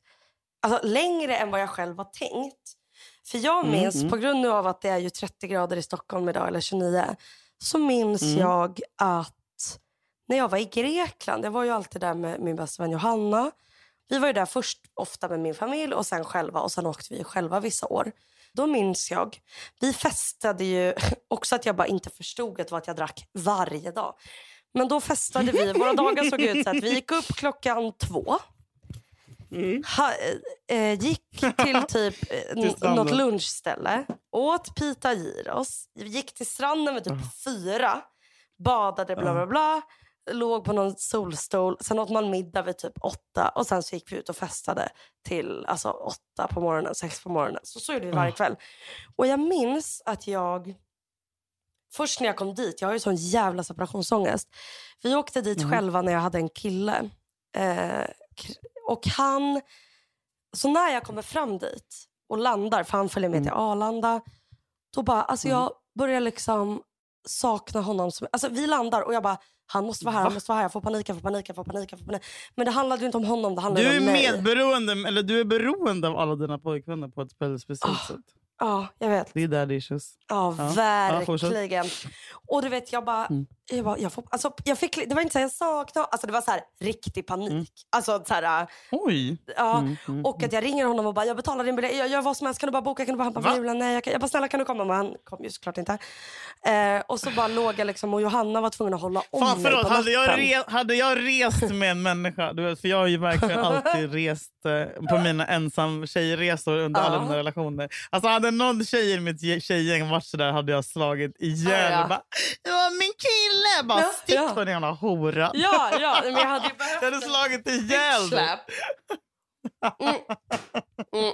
Alltså längre än vad jag själv har tänkt. För jag Mm, minns, mm. på grund av att det är ju 30 grader i Stockholm idag, eller 29. Så minns Mm. jag att när jag var i Grekland, jag var ju alltid där med min bästa vän Johanna. Vi var ju där först ofta med min familj och sen själva och sen åkte vi själva vissa år. Då minns jag, vi festade ju också att jag bara inte förstod att det var att jag drack varje dag. Men då festade vi, våra dagar såg ut så att vi gick upp klockan två. Ha, eh, gick till typ eh, något lunchställe, åt pita gyros, gick till stranden vid typ fyra, badade bla bla bla, låg på någon solstol, sen åt man middag vid typ åtta och sen så gick vi ut och festade till alltså, åtta på morgonen, sex på morgonen. Så, så gjorde vi varje kväll. Och jag minns att jag, först när jag kom dit, jag har ju sån jävla separationsångest. Vi åkte dit själva när jag hade en kille. Eh, och han, så när jag kommer fram dit och landar, för han följer med till Arlanda, då bara, alltså jag börjar liksom sakna honom. Som, alltså vi landar och jag bara, han måste vara här, han måste vara här. Jag får panik, jag får panik, jag får panik. Jag får panik. Men det handlade ju inte om honom, det handlade Du är om mig. medberoende, eller du är beroende av alla dina pojkvänner på ett speciellt Ah. sätt. Ja, jag vet. Det är daddy issues. Ja, Ja. Ja, verkligen. och du vet, jag bara... Mm. Jag bara jag får, alltså, jag fick, det var inte så här, jag saknade... Alltså, det var så här, riktig panik. Alltså, så här, Oj! ja. Mm, mm, Och att jag ringer honom och bara, jag betalar din biljett, jag gör vad som helst, kan du bara boka, kan du bara hämta julen? Nej, jag, kan, jag bara, snälla kan du komma? Men han kom ju såklart inte. Eh, och så bara låg jag liksom och Johanna var tvungen att hålla om Fan, mig förlåt, på hade, jag re, hade jag rest med en människa, du vet, för jag har ju verkligen alltid rest eh, på mina ensam tjejresor under alla mina relationer. Alltså hade någon tjej i mitt tjejgäng varit sådär hade jag slagit ihjäl. Ja, ja. Bara, det var min kille! Bara, Ja, stick ja. från den jävla hora. Ja, ja, men jag hade ju behövt Jag hade slagit ihjäl dig. släp. Mm. Mm.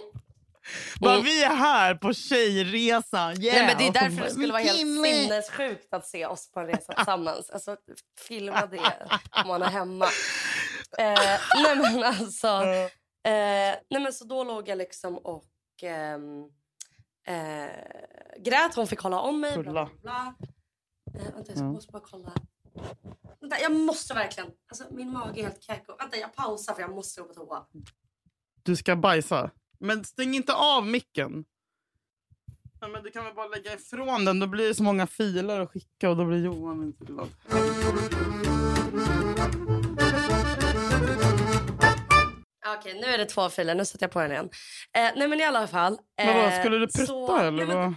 Bara, Mm. Vi är här på tjejresan. Yeah. Nej, men det är därför det skulle vara helt sinnessjukt att se oss på en resa tillsammans. Alltså, filma det om man är hemma. Eh, nej men alltså. Eh, nej men så då låg jag liksom och ehm, eh, grät. Hon fick hålla om mig. Bla, bla, bla. Eh, vänta, jag Ja. måste bara kolla. Vänta, jag måste verkligen. Alltså, min mage är helt keko. Vänta, jag pausar för jag måste gå på toa. Du ska bajsa. Men stäng inte av micken. Ja, men du kan väl bara lägga ifrån den. Då blir det så många filer att skicka och då blir Johan inte glad. Okej, nu är det två filer. Nu sätter jag på den igen. Eh, nej men i alla fall. Men vad, eh, skulle du prutta så- eller? Nej, men,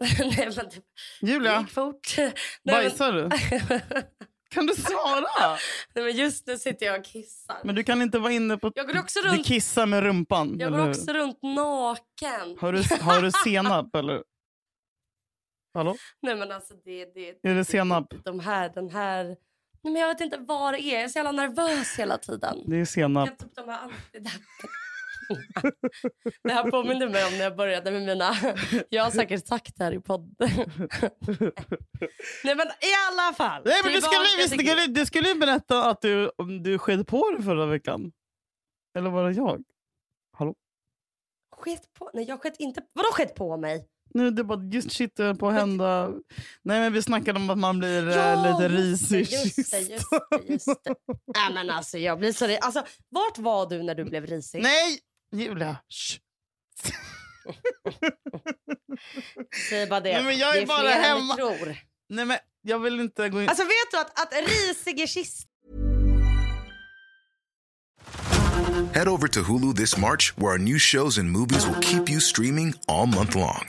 nej, men det Julia, gick fort. Nej, men, bajsar du? Kan du svara? nej, men just nu sitter jag och kissar. Men du kan inte vara inne på... Jag går också Du runt, kissar med rumpan, jag går också runt naken. Har du, har du senap eller? Hallå? Nej men alltså det... det Är det senap? De här, den här... Men jag vet inte vad det är. Jag är så jävla nervös hela tiden. Det är senap. Jag typ de här. Det här påminner mig om när jag började med mina... Jag har säkert sagt det här i podden. Nej men i alla fall. Nej, men du skulle, visst, till- du, skulle, du skulle berätta att du, du sked på dig förra veckan. Eller var det jag? Skett på? Nej jag skett inte... Vadå skett på mig? Nu det bara just shit på att hända. Nej men vi snackade om att man blir eh, lite risig. Just det, just det. Just det. Nej, men alltså, jag blir så alltså, vart var du när du blev risig? Nej! Julia! Shh. Säg bara det. Nej, men jag är det är bara fler hemma. tror. Nej men jag vill inte gå in... Alltså vet du att, att risig är kist... Head over to Hulu this March, where our new shows and movies will keep you streaming all month long.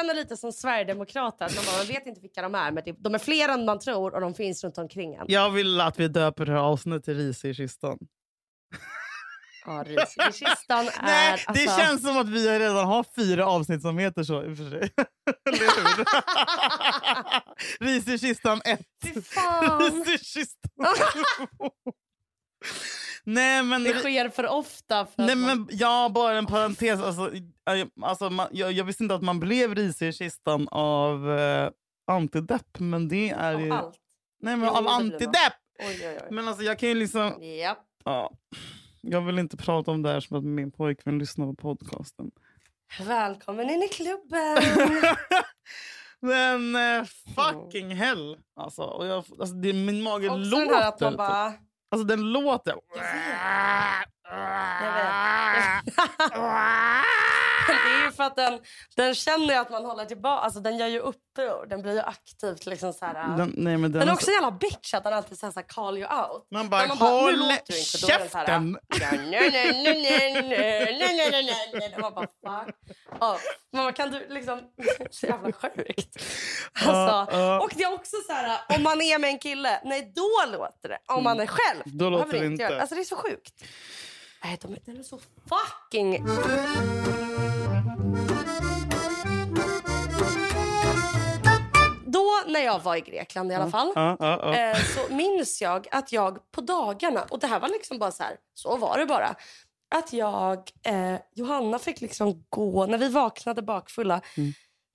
Känner lite som Sverigedemokrater. att Man, bara, man vet inte vilka de är, men det- de är fler än man tror och de finns runt omkring en. Jag vill att vi döper det här avsnittet till Risig i kistan. Ja, risig i kistan är... Nej, det alltså, känns som att vi redan har fyra avsnitt som heter så i och för sig. Eller hur? Ris i kistan 1. Fy fan. Ris i kistan. Nej men... Det sker för ofta. För Nej man- men ja, bara en parentes. Alltså, alltså, man, jag, jag visste inte att man blev risig i kistan av eh, antidepp, men det är Av ju... allt. Nej men Jo, av antidepp! Oj, oj, oj. Men alltså jag kan ju liksom... Ja. Ja, jag vill inte prata om det här som att min pojkvän lyssnar på podcasten. Välkommen in i klubben. Men eh, fucking hell. Alltså, och jag, alltså, det, min mage Också låter. den här att man typ. bara... Alltså den låter. Jag vet. det är ju för att den, den känner att man håller tillbaka. Alltså, den gör ju uppror. Den blir ju aktivt liksom så här. Den, nej, men den, den är också så... jävla bitch att den alltid säger så här call you out. Man bara, man bara håll käften! Man bara fuck. Kan du liksom... så jävla sjukt. Alltså. Och det är också så här, om man är med en kille, nej då låter det. Om man är själv, då låter det inte. Gör. Alltså det är så sjukt. Nej, de, den är så fucking... Då när jag var i Grekland i alla fall. Ja, ja, ja. Eh, så minns jag att jag på dagarna, och det här var liksom bara så här, så var det bara. Att jag, eh, Johanna fick liksom gå, när vi vaknade bakfulla, Mm.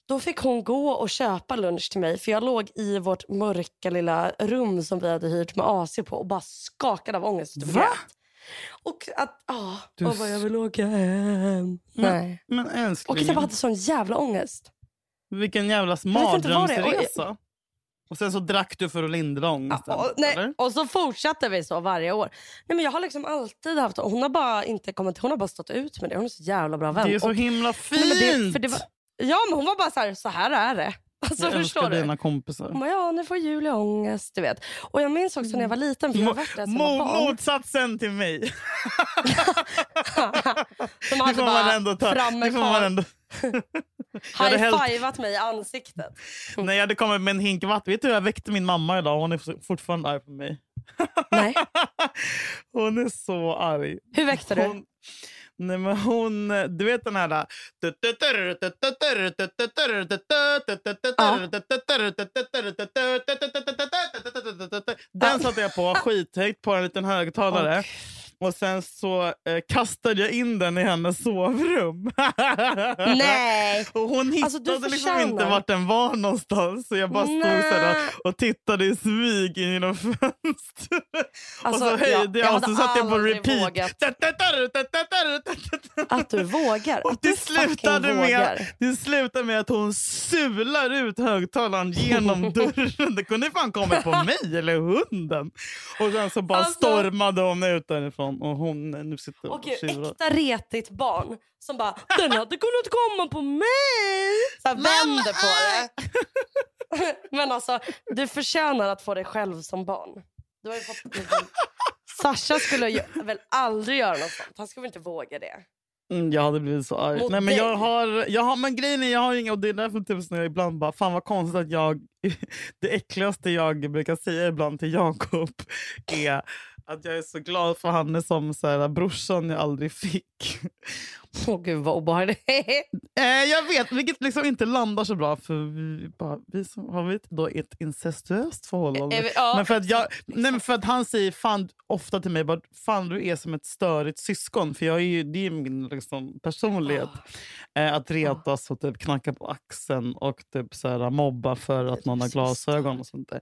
då fick hon gå och köpa lunch till mig. För jag låg i vårt mörka lilla rum som vi hade hyrt med AC på och bara skakade av ångest. Va? grät. Och att, ja, Du och bara, jag vill åka hem. Nej. Men Och älsklingen, att jag bara hade sån jävla ångest. vilken jävla vad mardrömsresa. Och sen så drack du för att lindra ångesten? Ja, och, nej, och så fortsatte vi så varje år. Nej, men jag har liksom alltid haft, hon har bara inte kommit, hon har bara stått ut med det. Hon är så jävla bra vän. Det är så Och- himla fint! nej, men det, för det var, ja men hon var bara så här, så här är det. Alltså, jag älskar du? dina kompisar. Bara, ja nu får Julia ångest, du vet. Och jag minns också när jag var liten, för jag har varit där som Mo- barn. motsatsen till mig. Det hade bara ändå ta. fram Det med får man ändå. hade hällt- high-fivat mig i ansiktet. När jag hade kommit med en hink vatten. Vet du hur jag väckte min mamma idag? Hon är fortfarande arg på mig. Nej. Hon är så arg. Hur väckte du? Hon, nej men hon, du vet den här... Den satte jag på skithögt på en liten högtalare. Och sen så eh, kastade jag in den i hennes sovrum. Nej! Och hon hittade Alltså, liksom förtjänar. inte vart den var någonstans. Så jag bara stod så här Nej. och tittade i smyg in genom fönstret. Alltså, och så höjde jag, jag och så satte jag på repeat. Att du vågar. Och det slutade, med, det slutade med att hon sular ut högtalaren genom dörren. Det kunde fan kommit på mig eller hunden. Och sen så bara Alltså- stormade hon ut därifrån och hon nu sitter och tjurar. äkta retigt barn som bara “den hade kunnat komma på mig”. Så här, vänder på det. Men alltså, du förtjänar att få dig själv som barn. Du har ju fått, Sasha skulle ju väl aldrig göra något sånt. Han skulle väl inte våga det. Mm, jag hade blivit så arg. Mot Nej, men jag har, jag har, men grejen är, jag har inga, och det är därför typ när jag ibland bara, fan vad konstigt att jag, det äckligaste jag brukar säga ibland till Jakob är att jag är så glad för han är som så här, brorsan jag aldrig fick. Åh gud vad obehagligt. Eh, jag vet, vilket liksom inte landar så bra för vi, bara, vi som har vi då ett incestuöst förhållande. Vi- ja, men för att, jag, nej, för att han säger fan, ofta till mig bara, fan du är som ett störigt syskon. För jag är ju, det är min liksom, personlighet. Eh, att retas och typ knacka på axeln och typ så här, mobba för att någon har glasögon och sånt där.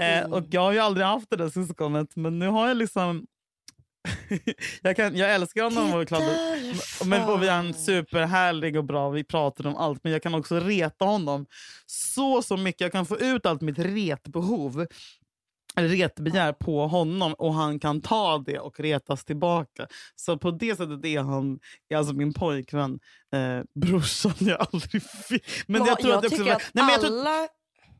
Eh, Mm. och jag har ju aldrig haft det där syskonet men nu har jag liksom jag, kan, jag älskar honom och klart, men, och vi är en superhärlig och bra, vi pratar om allt. Men jag kan också reta honom så så mycket. Jag kan få ut allt mitt retbehov retbegär på honom och han kan ta det och retas tillbaka. Så på det sättet är han är alltså min pojkvän. Eh, brorsan jag aldrig fick. Men Men jag tror att det också, att nej, men jag tror, alla...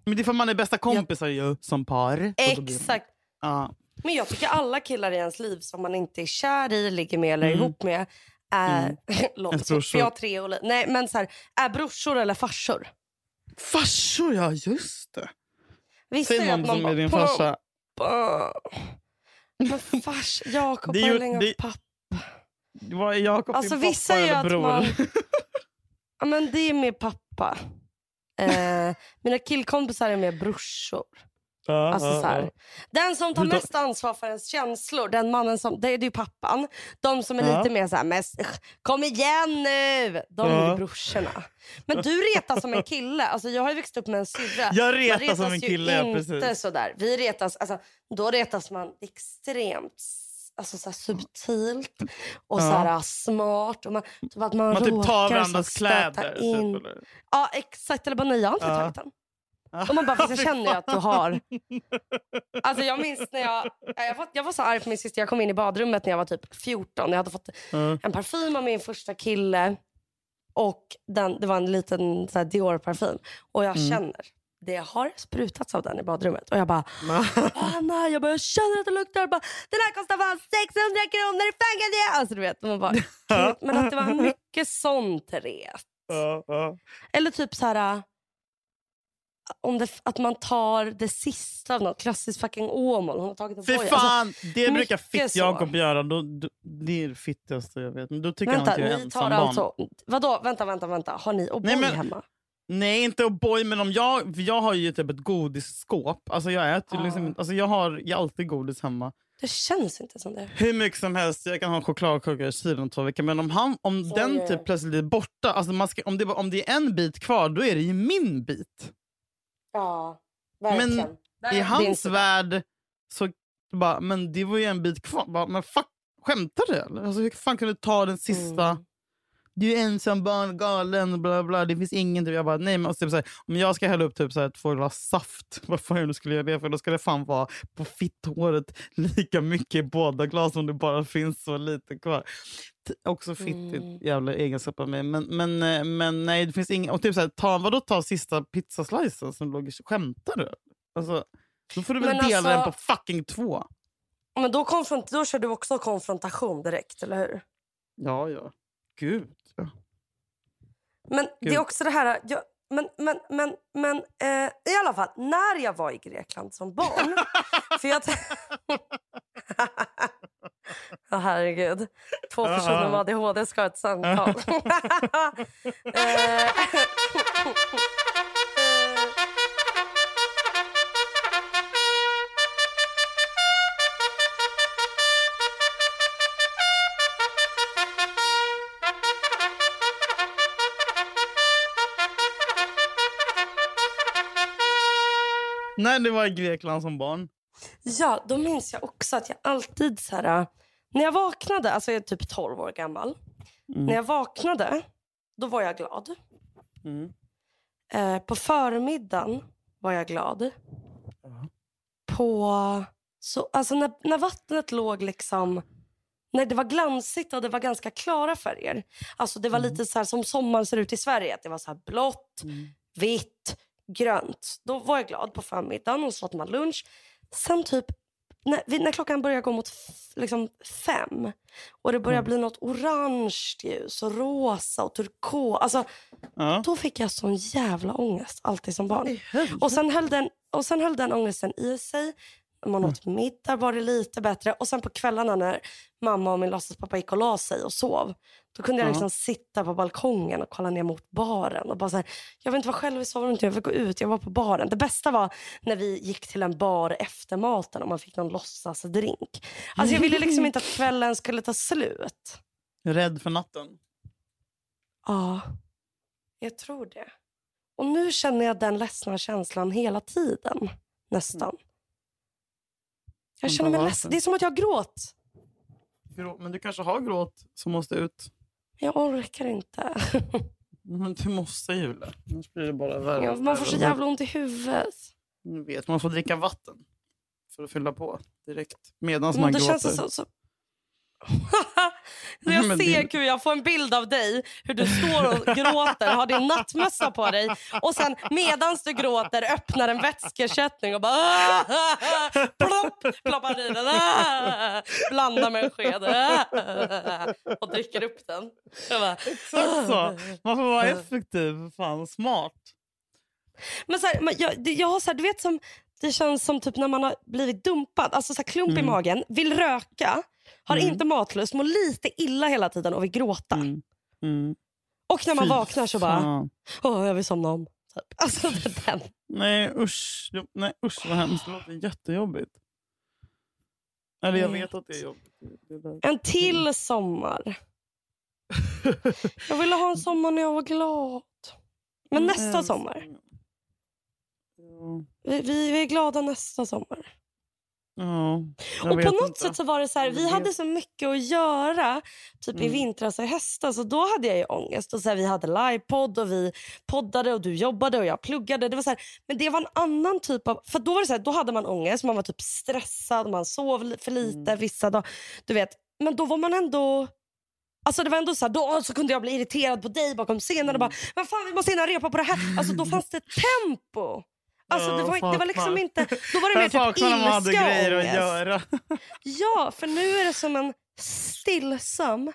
men det är för att man är bästa kompisar ju som par. Exakt. Ja. Men jag tycker alla killar i ens liv som man inte är kär i, ligger med eller Mm. ihop med är, Mm. för jag har tre oli- Nej men så här, är brorsor eller farsor. Farsor, ja just det. Vissa Säg någon som är din farsa. Men fars, Jakob har det- pappa. Vad är Jakob Alltså din pappa eller bror? man... Ja men det är med pappa. Eh, mina killkompisar är med brorsor. Ja, Alltså, här. ja. Den som tar tar- mest ansvar för ens känslor, den mannen som, det är ju pappan. De som är lite mer så här, mest, "Ugh, kom igen nu! De är ju brorsorna. Men du retas som en kille. Alltså, jag har ju växt upp med en syrra. Jag Man retas som en ju kille, ja, inte precis. sådär. Vi retas, alltså, då retas man extremt alltså, så subtilt och Ja. så här, smart. Och man, typ att man, Man typ råkar tar så varandras kläder. In. Typ? Ja exakt, eller bara nej jag har inte Ja. tagit den. Och man bara, fast jag känner ju att du har. Alltså jag minns när jag, jag var, jag var så arg på min syster. Jag kom in i badrummet när jag var typ 14. Jag hade fått Ja. en parfym av min första kille. Och den, det var en liten Dior-parfym. Och jag Mm. känner, det har sprutats av den i badrummet. Och jag bara, Anna, jag, bara, jag känner att det luktar. Bara, den här kostar fan 600 kronor, fan kan det? Alltså du vet, man bara. Men att det var mycket sånt ja. Eller typ så här... Om det, att man tar det sista av något. Klassiskt fucking Åmål. Hon har tagit en Fy boja. fan, Alltså, det brukar mycket fitt så. Jakob göra. Då, då, det är det fittigaste jag vet. Men då tycker vänta, han att jag är ni tar alltså... Vadå? Vänta, vänta, vänta. Har ni O'boy Nej, men- hemma? Nej, inte O'boy, men om jag, jag har ju typ ett godisskåp. Alltså jag äter liksom, Ah. alltså jag har ju alltid godis hemma. Det känns inte som det. Hur mycket som helst. Jag kan ha chokladkaka i kylen om två veckor. Men om, han, om den typ plötsligt är borta, alltså man ska, om, det, om det är en bit kvar, då är det ju min bit. Ja, verkligen. Där I hans värld så bara, men det var ju en bit kvar. Bara, men fuck, skämtar du eller? Alltså, hur fan kan du ta den sista? Mm. Du är ensam barn, galen, bla bla. Det finns ingenting. Jag bara, nej, men, och typ, så här, om jag ska hälla upp typ, så här, två glas saft, vad fan du skulle göra det för? Då ska det fan vara på fitthåret lika mycket i båda glas om det bara finns så lite kvar. Också fittigt Mm. jävla egenskap av mig. Men, men, eh, men nej, det finns inget. Och typ så här, ta, vadå ta sista pizzaslicen som låg i... Skämtar du? Alltså, då får du väl Men dela alltså- den på fucking två. Men då, konfront, då kör du också konfrontation direkt, eller hur? Ja, ja. Gud. Men det Gud. är också det här... Jag, men men, men, men eh, i alla fall, när jag var i Grekland som barn... för jag... Ja, herregud. Två personer med ADHD ska ha ett samtal. Eh, När du var i Grekland som barn. Ja, då minns jag också att jag alltid så här... äh, När jag vaknade, alltså jag är typ 12 år gammal. Mm. När jag vaknade, då var jag glad. Mm. Eh, på förmiddagen var jag glad. På... Så, alltså när, när vattnet låg liksom... När det var glansigt och det var ganska klara färger. Alltså det var lite så här som sommar ser ut i Sverige. Att det var så här blått, vitt, grönt. Då var jag glad på förmiddagen och så åt man lunch. Sen typ när, när klockan börjar gå mot liksom fem och det börjar bli något orange ljus och rosa och turkos. Alltså, Ja. då fick jag sån jävla ångest alltid som barn. Och sen höll den, och sen höll den ångesten i sig man åt middag var det lite bättre. Och sen på kvällarna när mamma och min låtsaspappa gick och la sig och sov. Då kunde jag Ja. liksom sitta på balkongen och kolla ner mot baren. Och bara så här, jag vill inte vara själv i sovrummet, jag vill gå ut. Jag var på baren. Det bästa var när vi gick till en bar efter maten och man fick någon låtsasdrink. Alltså jag ville liksom inte att kvällen skulle ta slut. Rädd för natten. Ja, jag tror det. Och nu känner jag den ledsna känslan hela tiden. Nästan. Jag känner mig ledsen. Det är som att jag gråt. Grå- Men du kanske har gråt som måste ut. Jag orkar inte. Men du måste Julia. Annars blir det bara värre. Ja, Man får så jävla ont i huvudet. Jag vet, man får dricka vatten för att fylla på direkt medan Men man gråter. känns det så... så... Men jag ser hur jag får en bild av dig, hur du står och gråter, har din nattmössa på dig och sen medans du gråter öppnar en vätskeersättning och bara "Ah, ah, ah", plopp, ploppar i den, ah, blandar med en sked ah, och dricker upp den. Bara, Exakt så. Man får vara effektiv. Fan, smart. Men så här, men jag, jag har så här, du vet som, det känns som typ när man har blivit dumpad, alltså så här, klump i Mm. magen, vill röka, har Mm. inte matlust, mår lite illa hela tiden och vill gråta. Mm. Mm. Och när man Fy vaknar så bara, åh jag vill somna om. Typ. Alltså den. Nej usch. Nej usch vad hemskt. Det låter jättejobbigt. Eller jag vet att det är jobbigt. Det. En till sommar. Jag ville ha en sommar när jag var glad. Men nästa sommar. Vi, vi, vi är glada nästa sommar. Ja, och på något inte. sätt så var det så här, vi hade så mycket att göra typ i Mm. vintras och höstas och då hade jag ju ångest. Och så här, vi hade livepodd och vi poddade och du jobbade och jag pluggade. Det var så här, men det var en annan typ av... För då var det så här, då hade man ångest, man var typ stressad, man sov för lite Mm. vissa dagar. Du vet, men då var man ändå... Alltså det var ändå så då så kunde jag bli irriterad på dig bakom scenen och bara Mm. men fan vi måste hinna repa på det här. Alltså då fanns det tempo. Alltså Ja, det, var, det var liksom inte... Då var det mer typ ilska och grejer att göra. Ja, för nu är det som en stillsam...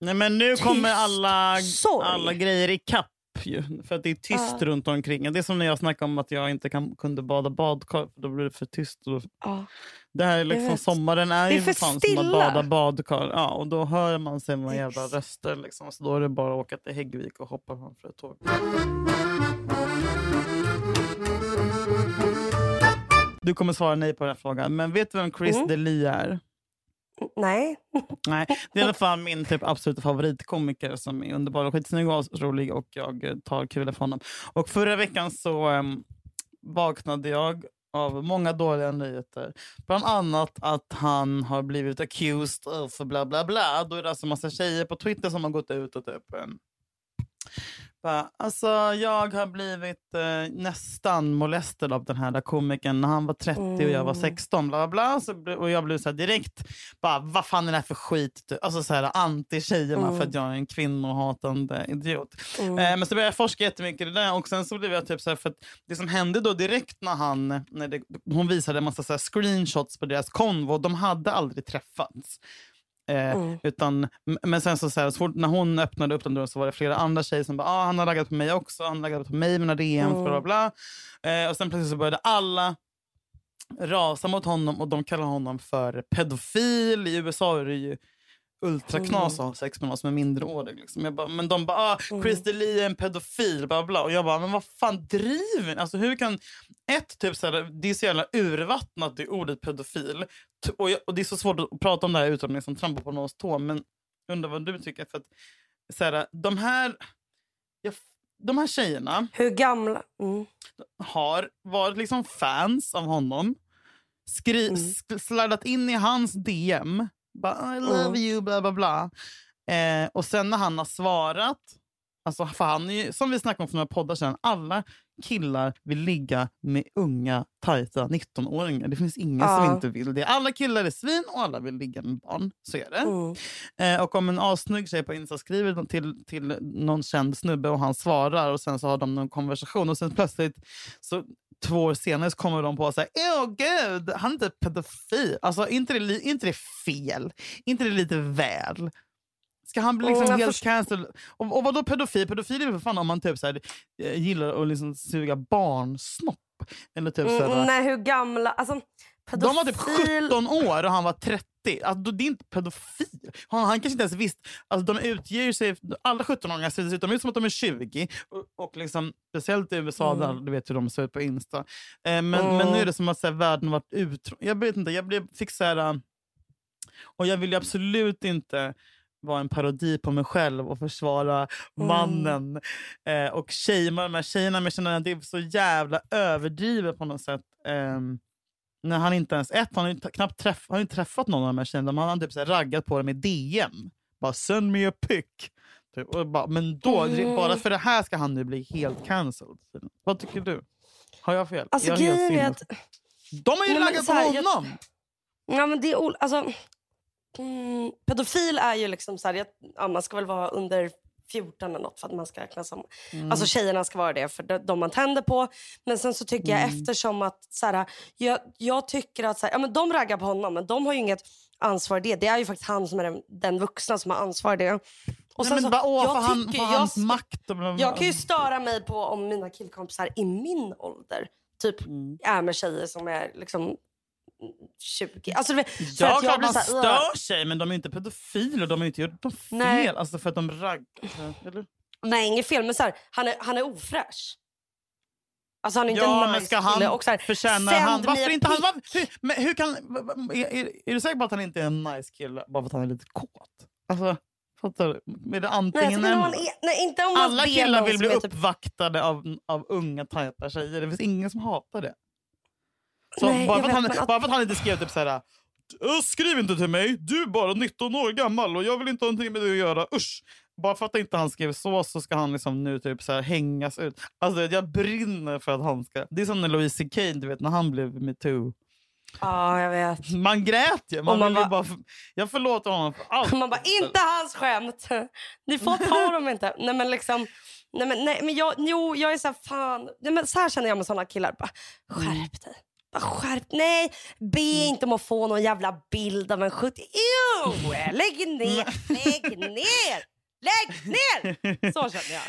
Nej, men nu kommer Tyst alla, sorg. alla grejer i kapp ju, för att det är tyst Ja. runt omkring. Det är som när jag snackade om att jag inte kan, kunde bada badkar, då blir det för tyst. Och Ja. det här är liksom, sommaren är, Det är ju fan som att bada badkar. Ja, och då hör man sina jävla röster. Liksom, så då är det bara att åka till Häggvik och hoppa framför ett tåg. Du kommer svara nej på den här frågan, men vet du vem Chris Mm. D'Elia är? Nej. Nej, det är i alla fall min typ absoluta favoritkomiker som är underbar och skitsnygg och rolig och jag tar kul för honom. Och förra veckan så em, vaknade jag av många dåliga nyheter. Bland annat att han har blivit accused of bla bla bla. Då är det alltså massa tjejer på Twitter som har gått ut och typ em, bara, alltså, jag har blivit eh, nästan molestad av den här där komikern när han var 30 och jag var Mm. 16. Bla, bla, bla. Och jag blev så här direkt, bara, vad fan är det här för skit? Typ. Alltså så här, anti-tjejerna Mm. för att jag är en kvinnohatande idiot. Mm. Eh, men så började jag forska jättemycket i det där och sen så blev jag typ så här, för att det som hände då direkt när han, när det, hon visade en massa så här screenshots på deras konvo, de hade aldrig träffats. Eh, Mm. utan, men sen så, så, här, så fort, när hon öppnade upp den dörren så var det flera andra tjejer som bara ah, han har raggat på mig också, han har raggat på mig, mina DMs, Mm. bla bla bla. Eh, och sen plötsligt så började alla rasa mot honom och de kallar honom för pedofil. I USA är det ju ultraknas att ha sex med någon som är minderårig. Liksom. Jag bara, men de bara, ah, Chris D'Elia är en pedofil, bla bla. Och jag bara, men vad fan driver ni? Alltså hur kan... Ett, typ så här, det är så jävla urvattnat det ordet pedofil. Och, jag, och det är så svårt att prata om det här utan att liksom trampa på någons tå. Men jag undrar vad du tycker. För att, så här, de här... Jag, de här tjejerna Hur gamla... Mm. har varit liksom fans av honom. Skri- Mm. slidat in i hans DM. Bara, I love Mm. you, bla bla bla. Eh, och sen när han har svarat. Alltså, för han är ju, som vi snackade om för några poddar sedan. Alla killar vill ligga med unga, tajta 19-åringar. Det finns ingen som Ja. inte vill det. Alla killar är svin och alla vill ligga med barn. Så är det. Mm. Eh, och om en assnygg tjej på Insta skriver till, till någon känd snubbe och han svarar och sen så har de någon konversation och sen plötsligt så två år senare så kommer de på och säger åh gud, han är inte pedofil. Alltså inte det, inte det fel? inte det lite väl? Ska han bli liksom Mm, jag helt cancelled? Och, och vadå pedofil? Pedofil är väl för fan om man typ så här, eh, gillar att liksom suga barnsnopp. Eller typ så här, Mm, nej, hur gamla... Alltså, pedofil... De var typ 17 år och han var 30. Alltså, det är inte pedofil. Han, han kanske inte ens visste. Alltså, de utger sig, alla 17-åringar ser dessutom ut som att de är 20. Och, och liksom, speciellt i USA, Mm. där, du vet hur de ser ut på Insta. Eh, men, men nu är det som att så här, världen varit ut... Jag vet inte, jag blev, fick så här... äh, Och jag vill ju absolut inte vara en parodi på mig själv och försvara mannen eh, och shamea de här tjejerna. Men jag känner att det är så jävla överdrivet på något sätt. Ehm, när han inte ens... Ett, han har ju knappt träff, han har ju inte träffat någon av de här tjejerna. men Han har typ så raggat på dem i DM. Bara send me a pic. Typ. Bara, men då, Mm. bara för det här ska han nu bli helt cancelled. Vad tycker du? Har jag fel? Alltså jag helt är att... De har ju Nej, raggat på här, jag- honom! Ja, men det är, alltså, mm, pedofil är ju liksom så här, jag, ja, man ska väl vara under 14 eller något för att man ska räknas som... Mm. Alltså tjejerna ska vara det för de, man tänder på. Men sen så tycker jag Mm. eftersom att så här, jag, jag tycker att så här, ja, men de raggar på honom men de har ju inget ansvar i det. Det är ju faktiskt han som är den, den vuxna som har ansvar i det. Och Nej, sen men så, bara, åh, jag för, han, tycker- jag hans makt. Bla, Jag kan ju störa mig på om mina killkompisar i min ålder typ Mm. är med tjejer som är liksom 20. Alltså, för Ja, att jag blir man så stör sig, men de är inte pedofiler. De har inte gjort något fel. Nej. Alltså för att de raggar. Nej, inget fel. Men så här, han, är, han är ofräsch. Alltså han är inte Ja, en nice ska han Och så här, förtjäna... Han, varför inte han... pic. Var, hur, men hur kan... Är, är, du säker på att han inte är en nice kille bara för att han är lite kåt? Alltså, fattar du? Är det Nej, jag antingen eller? är, nej, inte om man Alla killar vill bli typ- uppvaktade av, av unga tajta tjejer. Det finns ingen som hatar det. Så Nej, bara, för att han, att- bara för att han inte skrev typ så här... "Äh, Skriv inte till mig, du är bara 19 år gammal och jag vill inte ha någonting med det att göra. Usch! Bara för att inte han skrev så så ska han liksom nu typ så här hängas ut. Alltså jag brinner för att han ska... Det är som när Louis CK, du vet när han blev metoo. Ja, jag vet. Man grät ju. Man man bara- bara, jag förlåter honom för allt. Man bara, inte hans skämt. Ni får ta dem inte. Nej men liksom, nej men, nej, men jag, jo, jag är så här, fan. Nej, men så här känner jag med såna killar. Bara, skärp dig. Skärp Nej, be inte om att få någon jävla bild av en 70. Ew, lägg ner, lägg ner. Lägg ner! Så känner jag.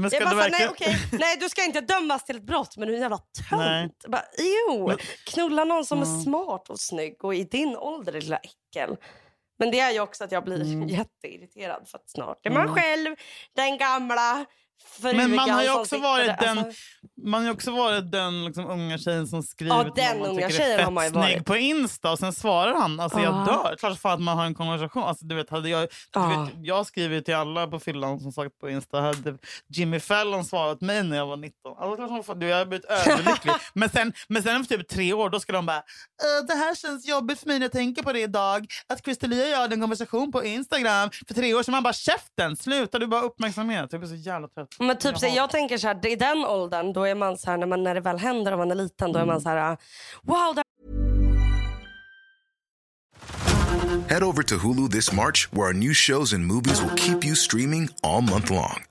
Men Jag bara, här, nej, verkligen... okej, nej, du ska inte dömas till ett brott, men du är en jävla tönt. Bara, knulla någon som Mm. är smart och snygg och i din ålder, lilla äckel. Men det är ju också att jag blir Mm. jätteirriterad för att snart är man själv den gamla Men man har ju också varit den, Alltså, man har också varit den liksom, unga tjejen som skrivit Ja, den man unga tycker är har man fett snygg på Insta och sen svarar han. Alltså jag Ja. dör. Klart för att man har en konversation. Alltså, du vet, hade jag, du Ja. vet, jag skriver till alla på fyllan som sagt på Insta. Hade Jimmy Fallon svarat mig när jag var 19. Alltså, klart du, jag hade blivit överlycklig. men, sen, men sen efter typ tre år då ska de bara "Äh, det här känns jobbigt för mig när jag tänker på det idag. Att Christelia och jag hade en konversation på Instagram för tre år sedan. Man bara käften, sluta du bara uppmärksamhet. Jag blir så jävla trött. Men typ, så, jag tänker så här, i den åldern, då är man så här, när, man, när det väl händer och man är liten, då är Mm. man så här, wow, det Head over to Hulu this March, where our new shows and movies will keep you streaming all month long.